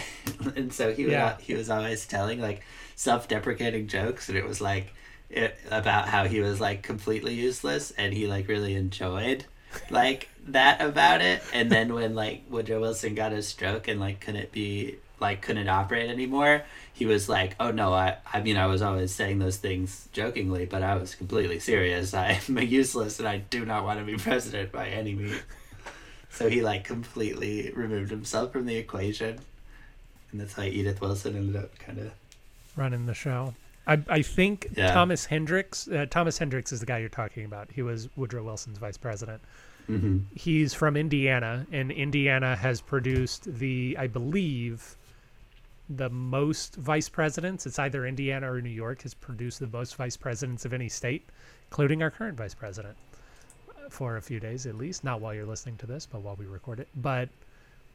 Speaker 1: *laughs* and so he would,
Speaker 2: Yeah.
Speaker 1: he was always telling like self-deprecating jokes, and it was like it, about how he was like completely useless, and he like really enjoyed like that about it and then when like woodrow wilson got a stroke and like couldn't be like couldn't operate anymore he was like oh no i i mean i was always saying those things jokingly but i was completely serious *laughs* i'm useless and i do not want to be president by any means so he like completely removed himself from the equation and that's how edith wilson ended up kind of
Speaker 2: running the show. I I think
Speaker 1: Yeah.
Speaker 2: Thomas Hendricks. Uh, Thomas Hendricks is the guy you're talking about. He was Woodrow Wilson's vice president.
Speaker 1: Mm-hmm.
Speaker 2: He's from Indiana, and Indiana has produced the, I believe, the most vice presidents. It's either Indiana or New York has produced the most vice presidents of any state, including our current vice president, uh, for a few days at least. Not while you're listening to this, but while we record it. But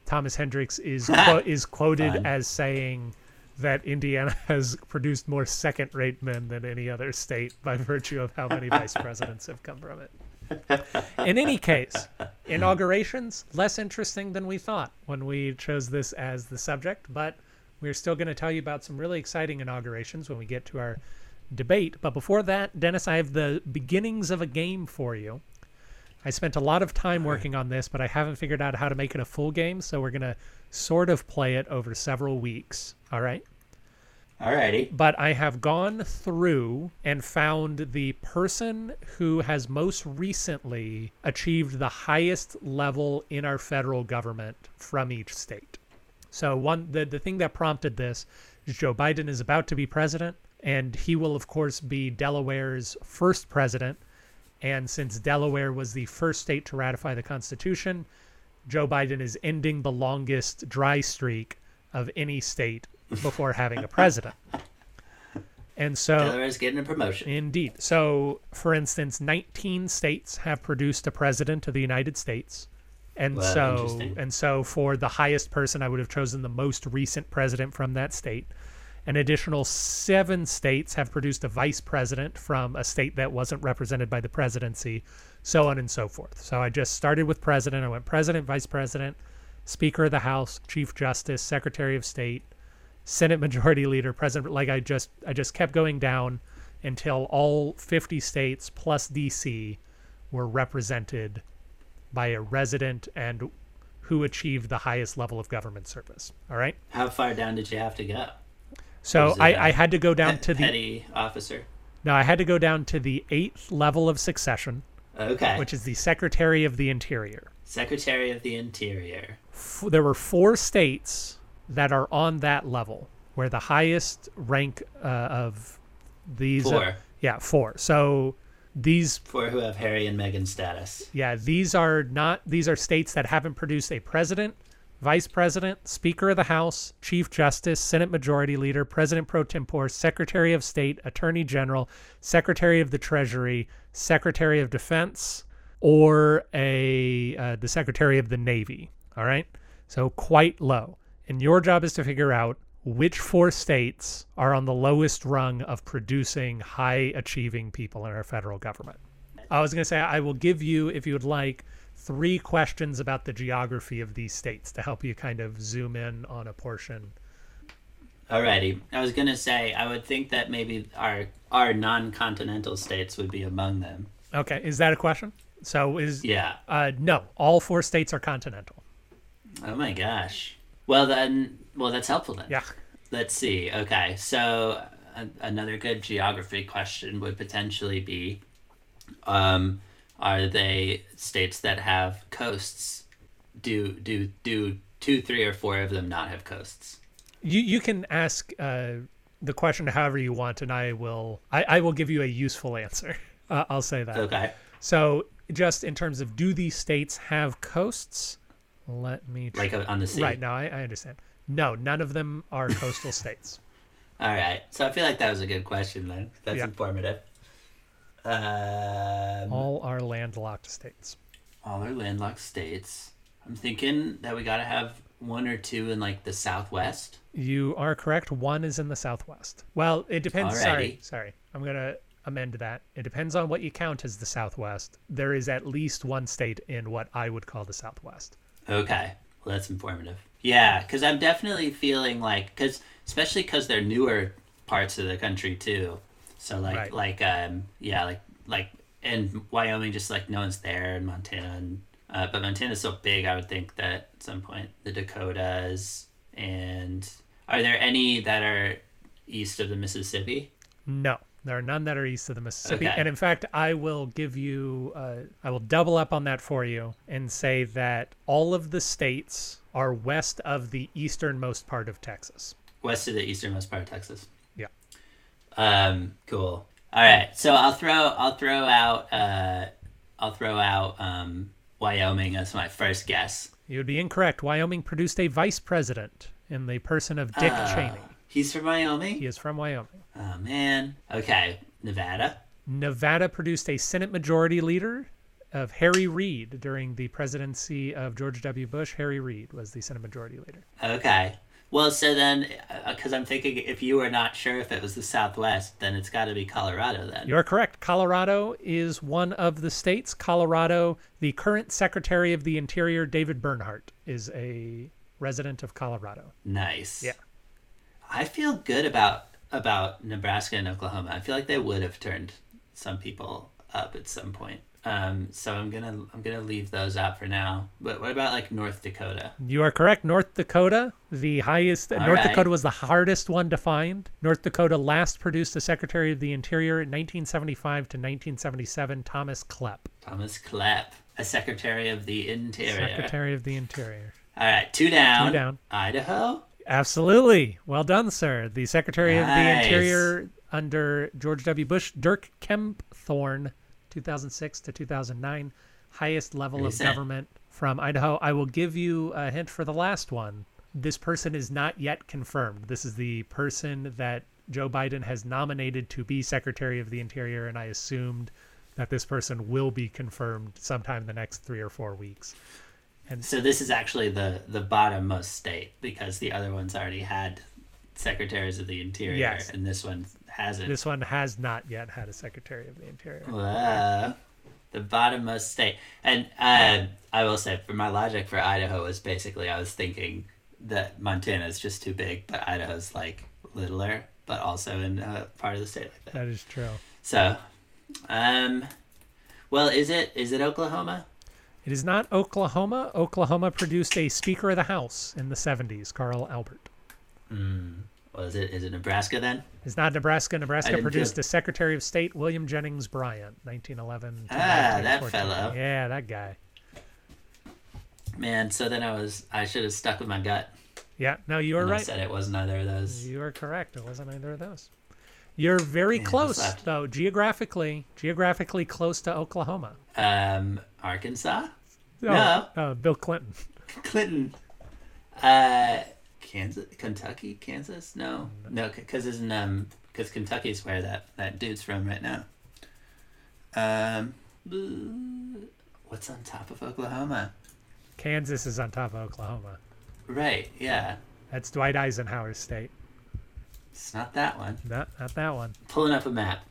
Speaker 2: Thomas Hendricks is *laughs* quo- is quoted
Speaker 1: Fun.
Speaker 2: as saying that Indiana *laughs* has produced more second-rate men than any other state by virtue of how many vice *laughs* presidents have come from it. *laughs* In any case, inaugurations less interesting than we thought when we chose this as the subject, but we're still going to tell you about some really exciting inaugurations when we get to our debate. But before that, Dennis, I have the beginnings of a game for you. I spent a lot of time working on this, but I haven't figured out how to make it a full game, so we're going to sort of play it over several weeks. All right?
Speaker 1: Alrighty
Speaker 2: but I have gone through and found the person who has most recently achieved the highest level in our federal government from each state. So one the the thing that prompted this is Joe Biden is about to be president and he will of course be Delaware's first president and since Delaware was the first state to ratify the Constitution, Joe Biden is ending the longest dry streak of any state before having a president. And so,
Speaker 1: Delaware's getting a promotion
Speaker 2: indeed. So, for instance, 19 states have produced a president of the United States. And
Speaker 1: Wow,
Speaker 2: so, and so for the highest person, I would have chosen the most recent president from that state. An additional seven states have produced a vice president from a state that wasn't represented by the presidency. so on and so forth. So I just started with president. I went president, vice president, speaker of the House, chief justice, secretary of state, Senate majority *laughs* leader, president. Like I just I just kept going down until all 50 states plus DC were represented by a resident and who achieved the highest level of government service. All right.
Speaker 1: How far down did you have to go?
Speaker 2: So I, I, had to go down to the
Speaker 1: petty officer.
Speaker 2: no, I had to go down to the eighth level of succession,
Speaker 1: Okay.
Speaker 2: which is the Secretary of the Interior.
Speaker 1: Secretary of the Interior.
Speaker 2: F there were four states that are on that level, where the highest rank uh, of these.
Speaker 1: Four.
Speaker 2: yeah, four. So these
Speaker 1: Four who have Harry and Meghan status.
Speaker 2: Yeah, these are not these are states that haven't produced a president, vice president, speaker of the House, chief justice, Senate majority leader, president pro tempore, secretary of state, attorney general, secretary of the treasury, secretary of defense, or a uh, the secretary of the navy. All right, so quite low. And your job is to figure out which four states are on the lowest rung of producing high achieving people in our federal government. I was going to say, I will give you, if you would like, three questions about the geography of these states to help you kind of zoom in on a portion.
Speaker 1: Alrighty. I was gonna say I would think that maybe our our non-continental states would be among them.
Speaker 2: Okay, is that a question? So is
Speaker 1: Yeah.
Speaker 2: uh, no, all four states are continental.
Speaker 1: Oh my gosh. Well then, well that's helpful then.
Speaker 2: Yeah.
Speaker 1: Let's see. Okay, so a, another good geography question would potentially be, um, are they states that have coasts? Do do do two, three, or four of them not have coasts?
Speaker 2: You you can ask uh, the question however you want, and I will I, I will give you a useful answer. *laughs* Uh, I'll say that.
Speaker 1: Okay.
Speaker 2: So just in terms of do these states have coasts? Let me tr-
Speaker 1: Like on the sea.
Speaker 2: right now I, I understand. No, none of them are coastal *laughs* states.
Speaker 1: All right. So I feel like that was a good question then. That's
Speaker 2: Yeah.
Speaker 1: informative. Um,
Speaker 2: All are landlocked states.
Speaker 1: all our landlocked states. I'm thinking that we got to have one or two in like the southwest.
Speaker 2: You are correct. One is in the southwest. Well, it depends. Sorry, sorry. I'm gonna amend that. It depends on what you count as the southwest. There is at least one state in what I would call the southwest.
Speaker 1: Okay. Well, that's informative. Yeah, because I'm definitely feeling like, because especially because they're newer parts of the country too. So like,
Speaker 2: Right.
Speaker 1: like, um, yeah, like, like, in Wyoming, just like no one's there, and Montana, and uh, but Montana's so big, I would think that at some point the Dakotas and are there any that are east of the Mississippi?
Speaker 2: No, there are none that are east of the Mississippi.
Speaker 1: Okay.
Speaker 2: And in fact, I will give you, uh, I will double up on that for you and say that all of the states are west of the easternmost part of Texas.
Speaker 1: West of the easternmost part of Texas.
Speaker 2: Yeah.
Speaker 1: Um, cool. All right, so I'll throw I'll throw out uh, I'll throw out um, Wyoming as my first guess.
Speaker 2: You would be incorrect. Wyoming produced a vice president in the person of Dick
Speaker 1: Ah.
Speaker 2: Cheney.
Speaker 1: He's from Wyoming.
Speaker 2: He is from Wyoming.
Speaker 1: Oh man. Okay, Nevada.
Speaker 2: Nevada produced a Senate Majority Leader of Harry Reid during the presidency of George W. Bush. Harry Reid was the Senate Majority Leader.
Speaker 1: Okay. Well, so then, uh, because I'm thinking if you were not sure if it was the Southwest, then it's got to be Colorado then.
Speaker 2: You're correct. Colorado is one of the states. Colorado, the current Secretary of the Interior, David Bernhardt, is a resident of Colorado.
Speaker 1: Nice.
Speaker 2: Yeah.
Speaker 1: I feel good about about Nebraska and Oklahoma. I feel like they would have turned some people up at some point. Um, so I'm gonna I'm gonna leave those out for now. But what about like North Dakota?
Speaker 2: You are correct. North Dakota, the highest. North
Speaker 1: right.
Speaker 2: Dakota was the hardest one to find. North Dakota last produced a Secretary of the Interior in 1975 to 1977, Thomas Kleppe,
Speaker 1: Thomas Kleppe, a Secretary of the Interior.
Speaker 2: Secretary of the Interior.
Speaker 1: All right, two down.
Speaker 2: Two down.
Speaker 1: Idaho.
Speaker 2: Absolutely. Well done, sir. The Secretary of the Interior under George W. Bush, Dirk Kempthorne, 2006 to 2009, highest level of government from Idaho. I will give you a hint for the last one. This person is not yet confirmed. This is the person that Joe Biden has nominated to be Secretary of the Interior, and I assumed that this person will be confirmed sometime in the next three or four weeks.
Speaker 1: So this is actually the the bottommost state because the other ones already had secretaries of the interior,
Speaker 2: Yes.
Speaker 1: and this one hasn't.
Speaker 2: This one has not yet had a Secretary of the Interior.
Speaker 1: Wow. the bottommost state. And uh, I will say, for my logic for Idaho was basically I was thinking that Montana is just too big, but Idaho's like littler, but also in a part of the state like that.
Speaker 2: That is true.
Speaker 1: So, um, well, is it is it Oklahoma?
Speaker 2: It is not Oklahoma. Oklahoma produced a Speaker of the House in the 70s, Carl Albert.
Speaker 1: Well, is it is it Nebraska then?
Speaker 2: It's not Nebraska. Nebraska produced
Speaker 1: feel-
Speaker 2: a Secretary of State, William Jennings Bryan, 1911
Speaker 1: Ah, that fellow.
Speaker 2: Yeah, that guy.
Speaker 1: Man, so then I was I should have stuck with my gut.
Speaker 2: Yeah, no, you were
Speaker 1: and I
Speaker 2: right.
Speaker 1: said it wasn't either of those.
Speaker 2: You are correct. It wasn't either of those. You're very
Speaker 1: what's
Speaker 2: close, though, geographically, geographically close to Oklahoma.
Speaker 1: Um, Arkansas,
Speaker 2: Oh,
Speaker 1: No.
Speaker 2: uh, Bill Clinton.
Speaker 1: Clinton, uh, Kansas, Kentucky, Kansas. No, no, because isn't um because Kentucky's where that that dude's from right now. Um, what's on top of Oklahoma?
Speaker 2: Kansas is on top of Oklahoma.
Speaker 1: Right, yeah,
Speaker 2: That's Dwight Eisenhower's state.
Speaker 1: It's not that one.
Speaker 2: Not, not that one.
Speaker 1: Pulling up a map,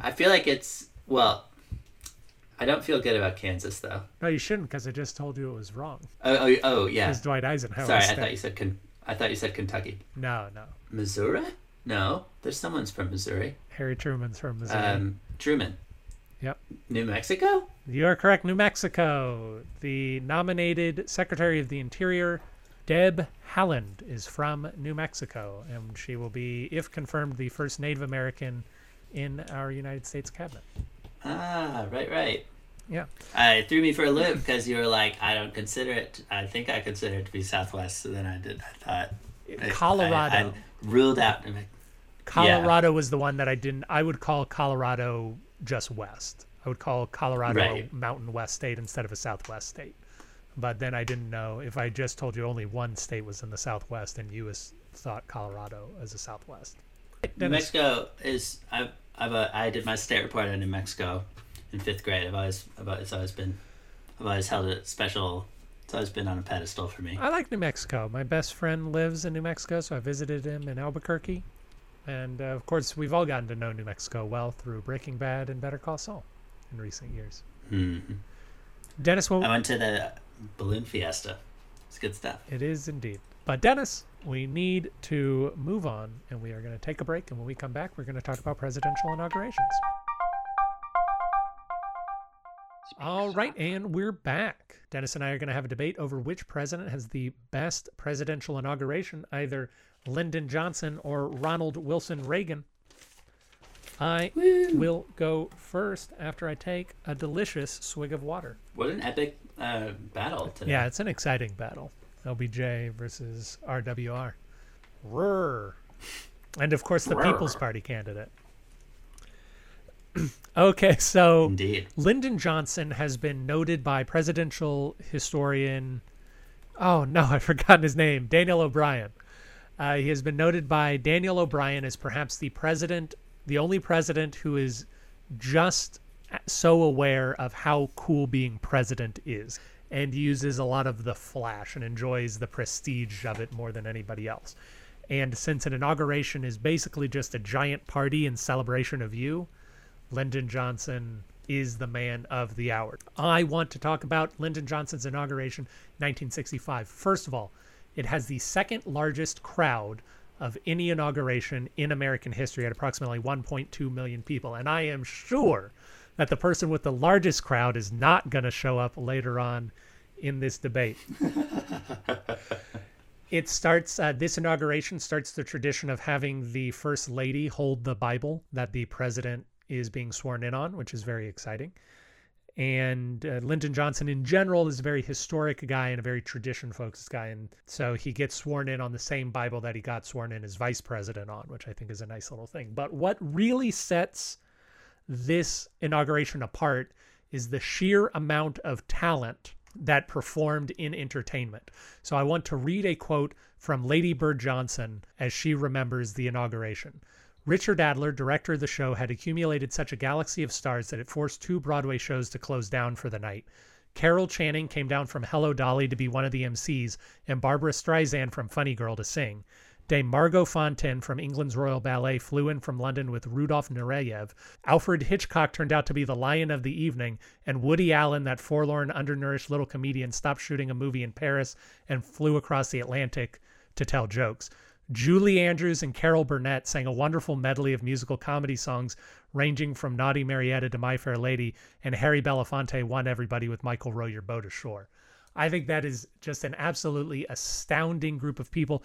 Speaker 1: I feel like it's well. I don't feel good about Kansas though.
Speaker 2: No, you shouldn't, because I just told you it was wrong.
Speaker 1: Oh, oh, oh yeah.
Speaker 2: It's Dwight Eisenhower's
Speaker 1: Sorry, I thought you said I thought you said Kentucky.
Speaker 2: No, no.
Speaker 1: Missouri? No, there's someone's from Missouri.
Speaker 2: Harry Truman's from Missouri.
Speaker 1: Um, Truman.
Speaker 2: Yep.
Speaker 1: New Mexico?
Speaker 2: You are correct. New Mexico. The nominated Secretary of the Interior, Deb Haaland is from New Mexico, and she will be, if confirmed, the first Native American in our United States cabinet.
Speaker 1: Ah, right, right.
Speaker 2: Yeah.
Speaker 1: I it threw me for a loop because you were like, I don't consider it. I think I consider it to be Southwest. So then I did. I thought I-
Speaker 2: Colorado.
Speaker 1: I, I ruled out.
Speaker 2: Colorado was the one that I didn't. I would call Colorado just west. I would call Colorado a Mountain West state instead of a Southwest state. But then I didn't know if I just told you only one state was in the Southwest and you was, thought Colorado as a Southwest.
Speaker 1: New Mexico is. I've. I've. Uh, I did my state report on New Mexico in fifth grade. I've always. I've always, it's always been. I've always held it special. It's always been on a pedestal for me.
Speaker 2: I like New Mexico. My best friend lives in New Mexico, so I visited him in Albuquerque. And uh, of course, we've all gotten to know New Mexico well through Breaking Bad and Better Call Saul in recent years.
Speaker 1: hmm
Speaker 2: Dennis, what
Speaker 1: I went to the balloon fiesta. It's good stuff.
Speaker 2: It is indeed. But Dennis, we need to move on, and we are going to take a break. And when we come back, we're going to talk about presidential inaugurations. All right, and we're back. Dennis and I are going to have a debate over which president has the best presidential inauguration, either Lyndon Johnson or Ronald Wilson Reagan. I will go first after I take a delicious swig of water.
Speaker 1: What an epic uh, battle today.
Speaker 2: Yeah, it's an exciting battle. LBJ versus RWR. Rrr. And of course, the People's Party candidate. *clears throat* okay, so
Speaker 1: Indeed.
Speaker 2: Lyndon Johnson has been noted by presidential historian. Oh no, *laughs* I've forgotten his name. Daniel O'Brien. Uh, he has been noted by Daniel O'Brien as perhaps the president, the only president who is just so aware of how cool being president is and uses a lot of the flash and enjoys the prestige of it more than anybody else. And since an inauguration is basically just a giant party in celebration of you, Lyndon Johnson is the man of the hour. I want to talk about Lyndon Johnson's inauguration 1965. First of all, it has the second largest crowd of any inauguration in American history at approximately 1.2 million people. And I am sure that the person with the largest crowd is not going to show up later on in this debate. *laughs* it starts uh, this inauguration starts the tradition of having the first lady hold the bible that the president is being sworn in on which is very exciting and uh, lyndon johnson in general is a very historic guy and a very tradition focused guy and so he gets sworn in on the same bible that he got sworn in as vice president on which i think is a nice little thing but what really sets this inauguration apart is the sheer amount of talent that performed in entertainment. So I want to read a quote from Lady Bird Johnson as she remembers the inauguration. Richard Adler, director of the show, had accumulated such a galaxy of stars that it forced two Broadway shows to close down for the night. Carol Channing came down from Hello Dolly to be one of the MCs, and Barbra Streisand from Funny Girl to sing. Dame Margot Fonteyn from England's Royal Ballet flew in from London with Rudolf Nureyev. Alfred Hitchcock turned out to be the lion of the evening, and Woody Allen, that forlorn, undernourished little comedian, stopped shooting a movie in Paris and flew across the Atlantic to tell jokes. Julie Andrews and Carol Burnett sang a wonderful medley of musical comedy songs ranging from Naughty Marietta to My Fair Lady, and Harry Belafonte won everybody with Michael Row Your Boat Ashore. I think that is just an absolutely astounding group of people.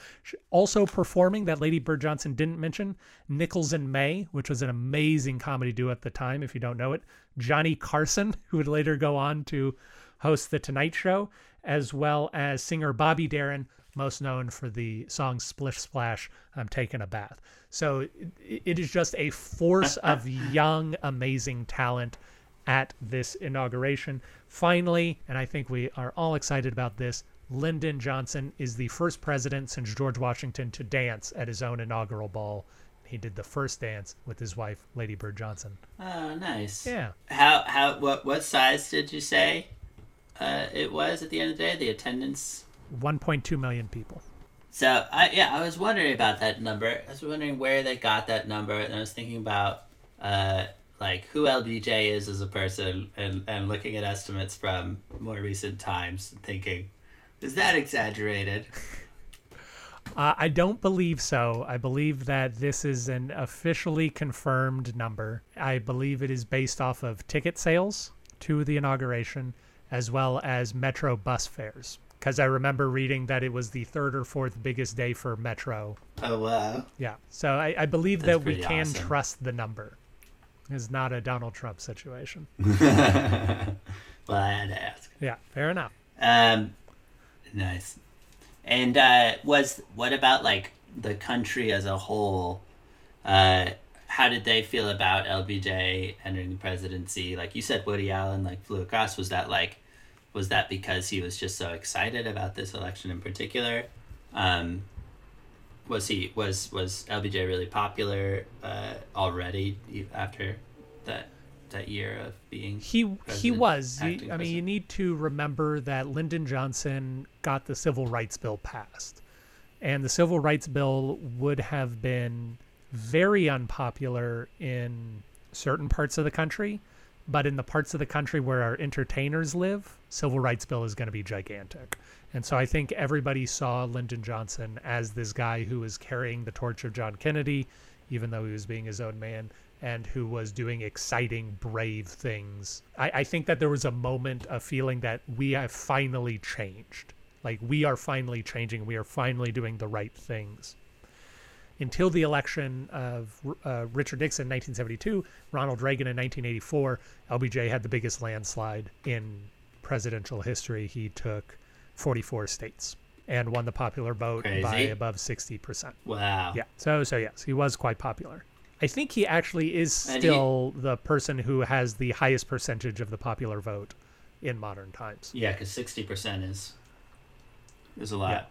Speaker 2: Also performing that Lady Bird Johnson didn't mention Nichols and May, which was an amazing comedy duo at the time, if you don't know it. Johnny Carson, *laughs* who would later go on to host The Tonight Show, as well as singer Bobby Darin, most known for the song Splish Splash, I'm Taking a Bath. So it is just a force *laughs* of young, amazing talent at this inauguration. Finally, and I think we are all excited about this, Lyndon Johnson is the first president since George Washington to dance at his own inaugural ball. He did the first dance with his wife, Lady Bird Johnson.
Speaker 1: Oh, nice.
Speaker 2: Yeah.
Speaker 1: How how what what size did you say uh, it was at the end of the day? The attendance.
Speaker 2: 1.2 million people.
Speaker 1: So I yeah I was wondering about that number. I was wondering where they got that number, and I was thinking about uh, like who LBJ is as a person, and and looking at estimates from more recent times, and thinking, is that exaggerated? *laughs*
Speaker 2: Uh, I don't believe so. I believe that this is an officially confirmed number. I believe it is based off of ticket sales to the inauguration as well as Metro bus fares. Because I remember reading that it was the third or fourth biggest day for Metro.
Speaker 1: Oh wow!
Speaker 2: Yeah, so I, I believe
Speaker 1: That's
Speaker 2: that we can
Speaker 1: awesome.
Speaker 2: trust the number. It's not a Donald Trump situation. *laughs*
Speaker 1: Well, I had to ask.
Speaker 2: yeah, fair enough.
Speaker 1: Um, nice. And uh, was what about like the country as a whole? Uh, how did they feel about LBJ entering the presidency? Like you said, Woody Allen like flew across. Was that like, was that because he was just so excited about this election in particular? Um, was he was was LBJ really popular uh, already after that that year of being?
Speaker 2: He he was. You- I mean, you need to remember that Lyndon Johnson got the Civil Rights Bill passed, and the Civil Rights Bill would have been very unpopular in certain parts of the country, but in the parts of the country where our entertainers live, Civil Rights Bill is going to be gigantic. And so I think everybody saw Lyndon Johnson as this guy who was carrying the torch of John Kennedy, even though he was being his own man, and who was doing exciting, brave things. I, I think that there was a moment of feeling that we have finally changed. Like we are finally changing. We are finally doing the right things until the election of uh, Richard Nixon in 1972, Ronald Reagan in 1984, LBJ had the biggest landslide in presidential history. He took 44 states and won the popular vote by above 60%.
Speaker 1: Wow.
Speaker 2: Yeah. So so yes, he was quite popular. I think he actually is
Speaker 1: And he-
Speaker 2: still the person who has the highest percentage of the popular vote in modern times.
Speaker 1: Yeah, because sixty percent is is a lot.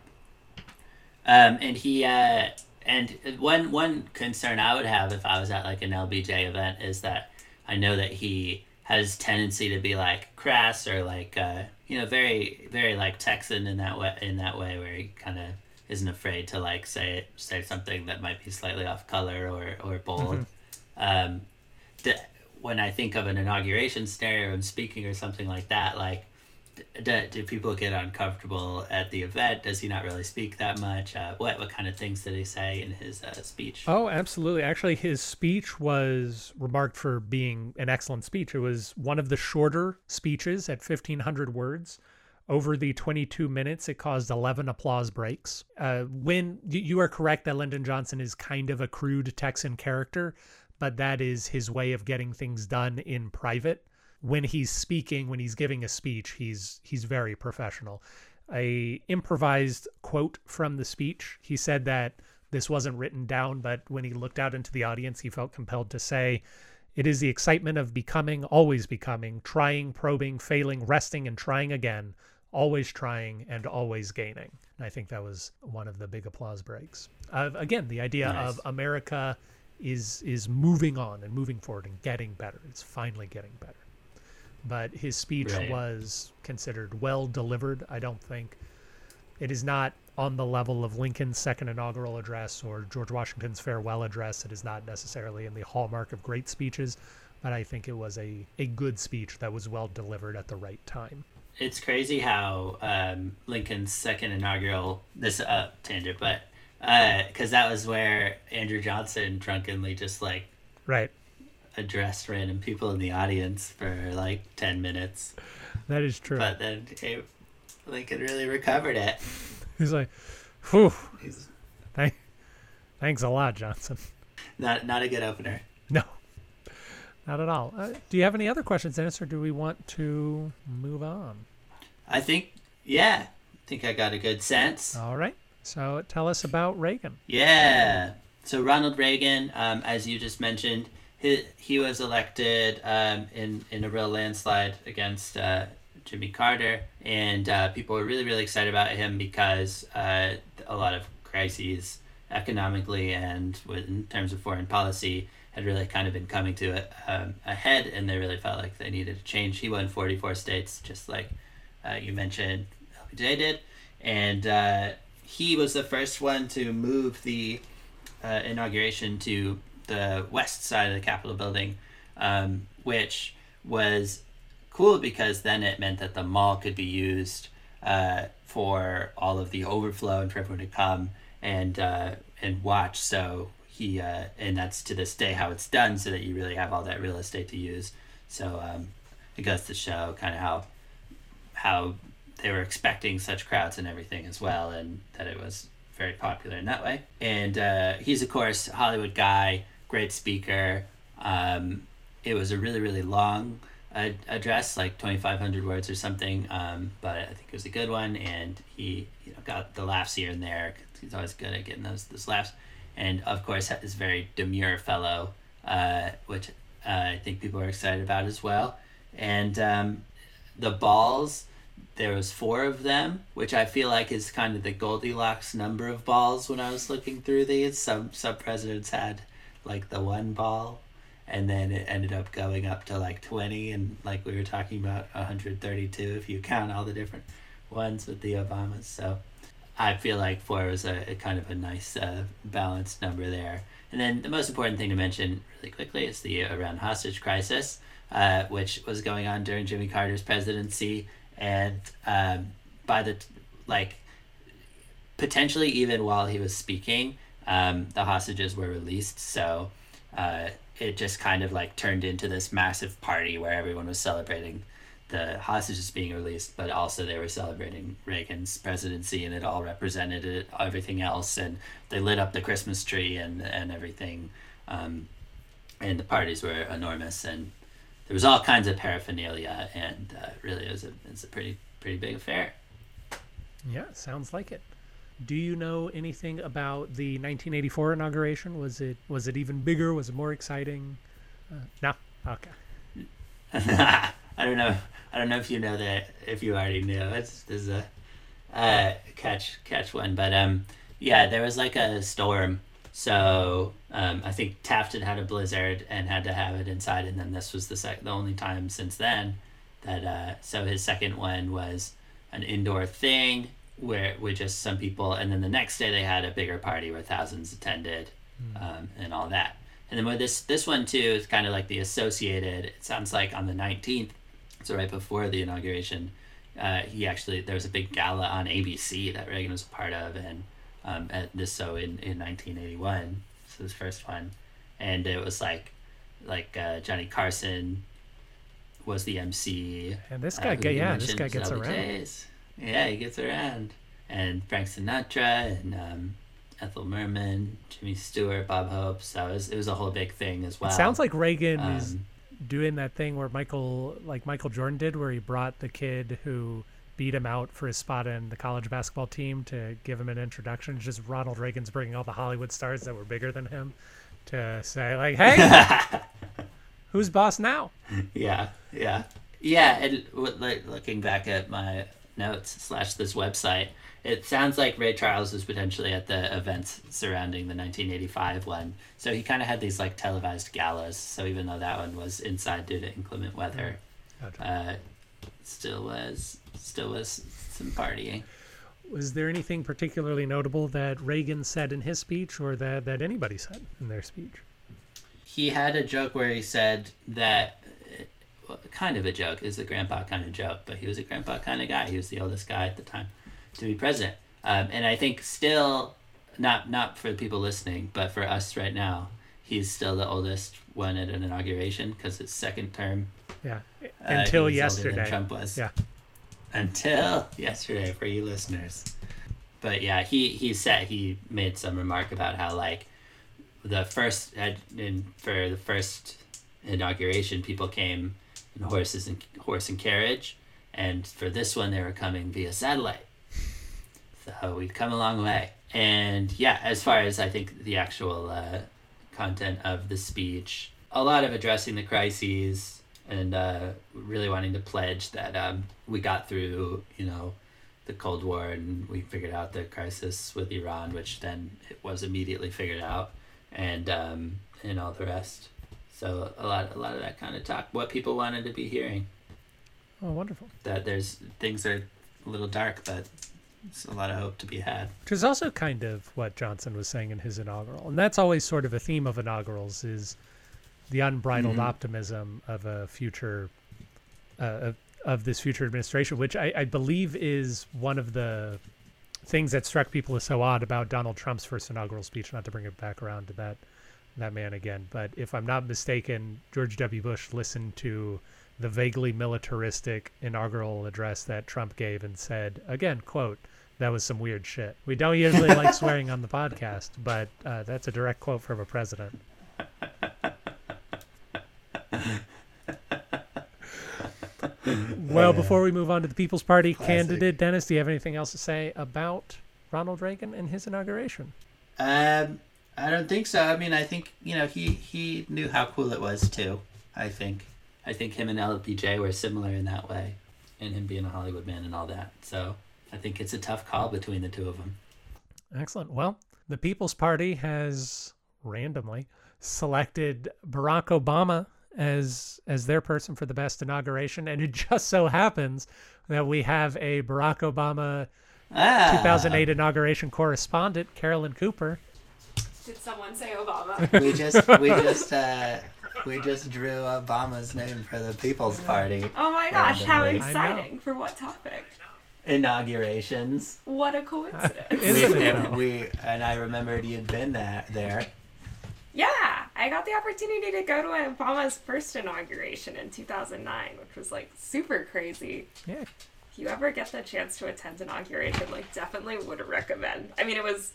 Speaker 1: Um, and he uh, and one one concern I would have if I was at like an LBJ event is that I know that he has tendency to be like crass or like uh, you know very very like Texan in that way in that way where he kind of isn't afraid to like say it say something that might be slightly off color or or bold. Um, d- when I think of an inauguration scenario and speaking or something like that, like, do, do people get uncomfortable at the event? Does he not really speak that much? Uh, what what kind of things did he say in his uh, speech?
Speaker 2: Oh, absolutely. Actually, his speech was remarked for being an excellent speech. It was one of the shorter speeches at 1,500 words. Over the 22 minutes, it caused 11 applause breaks. Uh, when you are correct that Lyndon Johnson is kind of a crude Texan character, but that is his way of getting things done in private. When he's speaking, when he's giving a speech, he's he's very professional. A improvised quote from the speech. He said that this wasn't written down, but when he looked out into the audience, he felt compelled to say, It is the excitement of becoming, always becoming, trying, probing, failing, resting, and trying again, always trying and always gaining. And I think that was one of the big applause breaks. Uh, again, the idea
Speaker 1: Nice.
Speaker 2: of America is is moving on and moving forward and getting better. It's finally getting better. But his speech
Speaker 1: Right.
Speaker 2: was considered well delivered. I don't think it is not on the level of Lincoln's second inaugural address or George Washington's farewell address. It is not necessarily in the hallmark of great speeches, but I think it was a, a good speech that was well delivered at the right time.
Speaker 1: It's crazy how um, Lincoln's second inaugural this uh, tangent, but because that was where Andrew Johnson drunkenly just like
Speaker 2: Right.
Speaker 1: Addressed random people in the audience for like 10 minutes
Speaker 2: That is true.
Speaker 1: but then eh, lincoln really recovered it *laughs*
Speaker 2: He's like, whew,
Speaker 1: He's
Speaker 2: thank, thanks a lot, Johnson.
Speaker 1: not not a good opener
Speaker 2: No, not at all. Uh, do you have any other questions, Dennis, or do we want to move on?
Speaker 1: i think yeah i think i got a good sense
Speaker 2: All right. So tell us about Reagan.
Speaker 1: Yeah. So Ronald Reagan, um, as you just mentioned, he, was elected um, in in a real landslide against uh, Jimmy Carter, and uh, people were really really excited about him because uh, a lot of crises economically and with, in terms of foreign policy had really kind of been coming to a, um, a head, and they really felt like they needed a change. He won forty four states, just like uh, you mentioned, LBJ did, and uh, he was the first one to move the uh, inauguration to the west side of the Capitol building, um, which was cool because then it meant that the mall could be used uh, for all of the overflow and for everyone to come and uh, and watch. So he uh, and that's to this day how it's done, so that you really have all that real estate to use. So um, it goes to show kind of how how they were expecting such crowds and everything as well, and that it was very popular in that way. And uh, he's of course a Hollywood guy, great speaker. Um, it was a really really long uh, address, like twenty five hundred words or something, um, but I think it was a good one, and he you know got the laughs here and there. He's always good at getting those those laughs, and of course this very demure fellow, uh, which uh, I think people are excited about as well. And um, the balls there was four of them, which I feel like is kind of the Goldilocks number of balls when I was looking through these. Some some presidents had like the one ball and then it ended up going up to like 20 and like we were talking about 132 if you count all the different ones with the Obamas. So I feel like four was a, a kind of a nice uh, balanced number there. And then the most important thing to mention really quickly is the Iran hostage crisis, uh, which was going on during Jimmy Carter's presidency, and um, by the like potentially even while he was speaking, um, the hostages were released. So uh, it just kind of like turned into this massive party where everyone was celebrating the hostages being released, but also they were celebrating Reagan's presidency, and it all represented it, everything else. And they lit up the Christmas tree and and everything, um, and the parties were enormous, and there was all kinds of paraphernalia, and uh, really it was a it's a pretty pretty big affair.
Speaker 2: Yeah, sounds like it. Do you know anything about the 1984 inauguration? Was it was it even bigger? Was it more exciting? Uh, no. Okay. *laughs*
Speaker 1: I don't know. I don't know if you know that. If you already knew, it's there's a uh, catch catch one. But um, yeah, there was like a storm. So um, I think Taft had had a blizzard and had to have it inside, and then this was the sec- the only time since then that uh, so his second one was an indoor thing where with just some people, and then the next day they had a bigger party where thousands attended, um, and all that. And then with this this one too is kind of like the associated. It sounds like on the nineteenth, so right before the inauguration, uh, he actually there was a big gala on ABC that Reagan was a part of, and um, at this so in in nineteen eighty one, so his first one, and it was like like uh, Johnny Carson was the MC.
Speaker 2: And this
Speaker 1: uh,
Speaker 2: guy,
Speaker 1: who
Speaker 2: get, yeah, this guy gets
Speaker 1: Zelda
Speaker 2: around.
Speaker 1: Yeah, he gets around. And Frank Sinatra and um, Ethel Merman, Jimmy Stewart, Bob Hope. So it was, it was a whole big thing as well.
Speaker 2: It sounds like Reagan is
Speaker 1: Um,
Speaker 2: doing that thing where Michael, like Michael Jordan did, where he brought the kid who beat him out for his spot in the college basketball team to give him an introduction. It's just Ronald Reagan's bringing all the Hollywood stars that were bigger than him to say, like, hey, *laughs* who's boss now?
Speaker 1: Yeah, yeah, yeah. And like, looking back at my notes slash this website, it sounds like Ray Charles was potentially at the events surrounding the 1985 one. So he kind of had these like televised galas. So even though that one was inside due to inclement weather, uh, still was still was some partying.
Speaker 2: Was there anything particularly notable that Reagan said in his speech, or that that anybody said in their speech?
Speaker 1: he had a joke where he said that kind of a joke. Is a grandpa kind of joke but he was a grandpa kind of guy. He was the oldest guy at the time to be president. Um, and i think still not not for the people listening but for us right now he's still the oldest one at an inauguration because it's second term.
Speaker 2: Yeah,
Speaker 1: Uh,
Speaker 2: until
Speaker 1: than
Speaker 2: yesterday.
Speaker 1: trump was.
Speaker 2: Yeah,
Speaker 1: until yesterday for you listeners. But yeah, he he said he made some remark about how like the first had in for the first inauguration, people came in horses and horse and carriage, and for this one they were coming via satellite. So we've come a long way. And yeah, as far as I think the actual uh, content of the speech, a lot of addressing the crises and uh, really wanting to pledge that um, we got through, you know, the Cold War and we figured out the crisis with Iran, which then it was immediately figured out, and um, and all the rest. So a lot, a lot of that kind of talk, what people wanted to be hearing.
Speaker 2: oh, wonderful.
Speaker 1: That there's things that are a little dark, but there's a lot of hope to be had.
Speaker 2: Which is also kind of what Johnson was saying in his inaugural, and that's always sort of a theme of inaugurals is the unbridled optimism of a future uh, of, of this future administration, which I, I believe is one of the things that struck people as so odd about Donald Trump's first inaugural speech. Not to bring it back around to that that man again, but if I'm not mistaken, George W. Bush listened to the vaguely militaristic inaugural address that Trump gave and said, again, quote, that was some weird shit. We don't usually like *laughs* swearing on the podcast, but uh, that's a direct quote from a president. well, before we move on to the People's Party candidate, Dennis, do you have anything else to say about Ronald Reagan and his inauguration?
Speaker 1: Um, I don't think so. I mean, I think you know he he knew how cool it was too. I think I think him and LBJ were similar in that way, and him being a Hollywood man and all that. So I think it's a tough call between the two of them.
Speaker 2: Excellent. Well, the People's Party has randomly selected Barack Obama as as their person for the best inauguration, and it just so happens that we have a Barack Obama
Speaker 1: Ah,
Speaker 2: 2008 inauguration correspondent, Carolyn Cooper.
Speaker 3: Did someone say Obama? *laughs*
Speaker 1: we just we just uh, we just drew Obama's name for the People's Party
Speaker 3: Oh my gosh, how
Speaker 1: Randomly.
Speaker 2: I
Speaker 3: exciting! For what topic?
Speaker 1: inaugurations.
Speaker 3: What a coincidence.
Speaker 2: Isn't
Speaker 1: we,
Speaker 2: it
Speaker 1: and
Speaker 2: though?
Speaker 1: we and I remembered you'd been there there.
Speaker 3: yeah, I got the opportunity to go to Obama's first inauguration in 2009, which was like super crazy.
Speaker 2: Yeah,
Speaker 3: If you ever get the chance to attend inauguration, like definitely would recommend. I mean, it was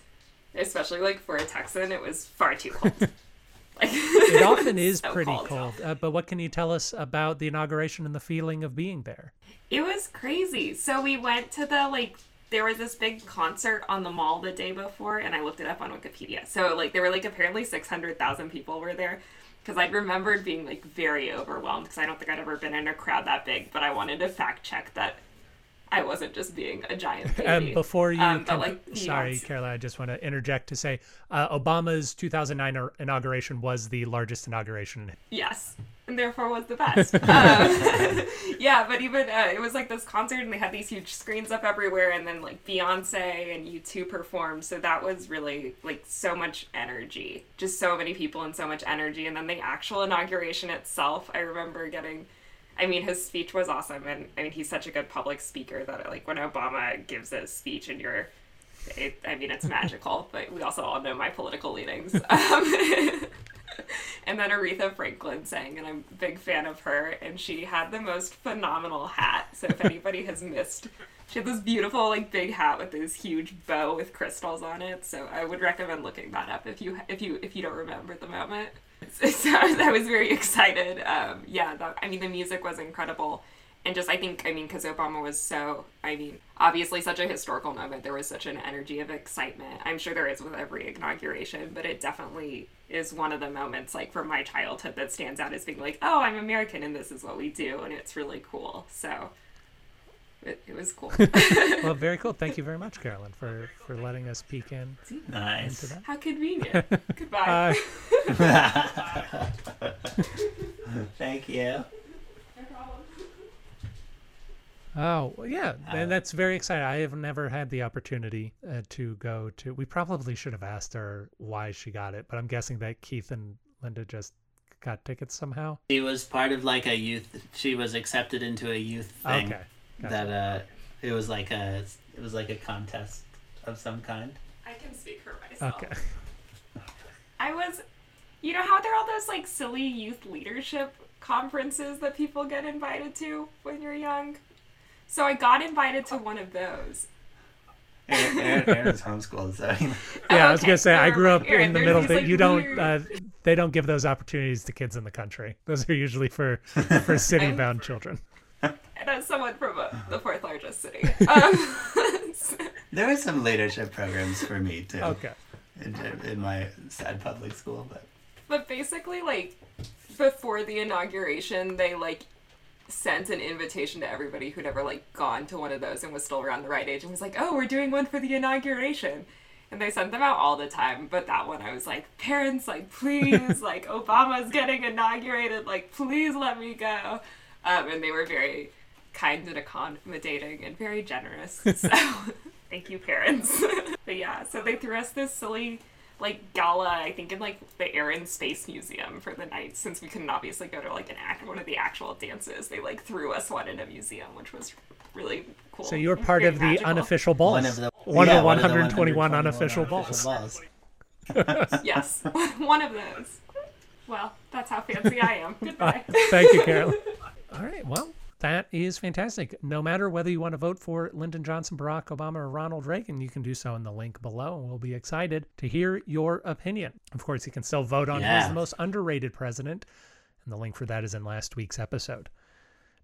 Speaker 3: especially like for a Texan, it was far too cold. *laughs* like
Speaker 2: it *laughs* often is
Speaker 3: so
Speaker 2: pretty cold. Uh, but what can you tell us about the inauguration and the feeling of being there?
Speaker 3: It was crazy. So we went to the like there was this big concert on the mall the day before and I looked it up on Wikipedia. So like there were like apparently 600,000 people were there because I remembered being like very overwhelmed because I don't think I'd ever been in a crowd that big, but I wanted to fact check that I wasn't just being a giant *laughs* baby.
Speaker 2: Um, before you,
Speaker 3: Um, like,
Speaker 2: sorry, Caroline, I just want to interject to say uh, Obama's 2009 inauguration was the largest inauguration.
Speaker 3: Yes, and therefore was the best. *laughs* um, *laughs* yeah, but even uh, it was like this concert, and they had these huge screens up everywhere, and then like Beyonce and U2 performed. So that was really like so much energy, just so many people and so much energy. And then the actual inauguration itself, I remember getting. I mean, his speech was awesome, and I mean, he's such a good public speaker that like when Obama gives a speech and you're it, I mean, it's magical, *laughs* but we also all know my political leanings. Um, *laughs* and then Aretha Franklin sang, and I'm a big fan of her, and she had the most phenomenal hat. So if anybody has missed, she had this beautiful, like, big hat with this huge bow with crystals on it. So I would recommend looking that up if you if you if you don't remember at the moment. *laughs* So I was very excited. Um, yeah, that, I mean, the music was incredible. And just I think I mean because Obama was so I mean obviously such a historical moment. There was such an energy of excitement. I'm sure there is with every inauguration but it definitely is one of the moments like from my childhood that stands out as being like oh I'm American and this is what we do and it's really cool. So it, it was cool *laughs* *laughs*
Speaker 2: Well, very cool. Thank you very much, Carolyn, for, for letting us peek in
Speaker 1: Nice.
Speaker 2: into that.
Speaker 3: how convenient *laughs* goodbye
Speaker 2: Uh,
Speaker 1: Thank you. No problem.
Speaker 2: Oh well, yeah, and that's very exciting. I have never had the opportunity uh, to go to. We probably should have asked her why she got it, but I'm guessing that Keith and Linda just got tickets somehow.
Speaker 1: She was part of like a youth. She was accepted into a youth thing.
Speaker 2: Okay, gotcha.
Speaker 1: That uh, it was like a it was like a contest of some kind.
Speaker 3: I can speak for myself.
Speaker 2: Okay.
Speaker 3: I was, you know how there are all those like silly youth leadership conferences that people get invited to when you're young? So I got invited to one of those.
Speaker 1: Aaron, Aaron, Aaron's homeschooled, so you know.
Speaker 2: Yeah, I was gonna say I grew up
Speaker 3: Aaron,
Speaker 2: in the middle.
Speaker 3: these,
Speaker 2: That
Speaker 3: like,
Speaker 2: you don't.
Speaker 3: weird-
Speaker 2: Uh, they don't give those opportunities to kids in the country. Those are usually for *laughs* for city bound children.
Speaker 3: And *laughs* as someone from uh, the *laughs* fourth largest city, um, *laughs*
Speaker 1: there were some leadership programs for me too.
Speaker 2: Okay.
Speaker 1: In, in my sad public school, but
Speaker 3: but basically, like before the inauguration, they like sent an invitation to everybody who'd ever like gone to one of those and was still around the right age and was like, "Oh, we're doing one for the inauguration." And they sent them out all the time, but that one I was like, "Parents, like please, like Obama's getting inaugurated, like please let me go." Um, and they were very kind and accommodating and very generous. *laughs* So thank you, parents. *laughs* but yeah, so they threw us this silly like gala, I think in like the Air and Space Museum for the night, since we couldn't obviously go to like an act one of the actual dances. They like threw us one in a museum, which was really cool.
Speaker 2: So you were part of the
Speaker 3: magical.
Speaker 2: unofficial balls.
Speaker 1: one of the
Speaker 2: one
Speaker 1: yeah,
Speaker 2: of the 121 unofficial balls.
Speaker 1: balls. *laughs*
Speaker 3: Yes, one of those. Well, that's how fancy I am. Goodbye.
Speaker 2: Thank you, Carolyn. All right. Well, that is fantastic. No matter whether you want to vote for Lyndon Johnson, Barack Obama, or Ronald Reagan, you can do so in the link below. And we'll be excited to hear your opinion. Of course, you can still vote on who's the most underrated president. And the link for that is in last week's episode.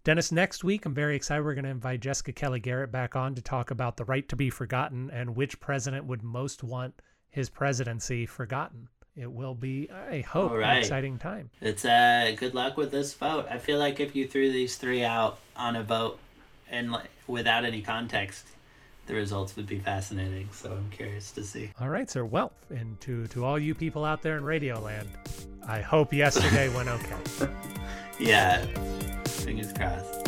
Speaker 2: Dennis, next week, I'm very excited. We're going to invite Jessica Kelly Garrett back on to talk about the right to be forgotten and which president would most want his presidency forgotten. It will be, I hope,
Speaker 1: All
Speaker 2: an exciting time.
Speaker 1: It's uh good luck with this vote. I feel like if you threw these three out on a vote and like without any context, the results would be fascinating. So I'm curious to see.
Speaker 2: All right, sir. Well, and to to all you people out there in Radioland, I hope yesterday went okay. *laughs*
Speaker 1: Yeah, fingers crossed.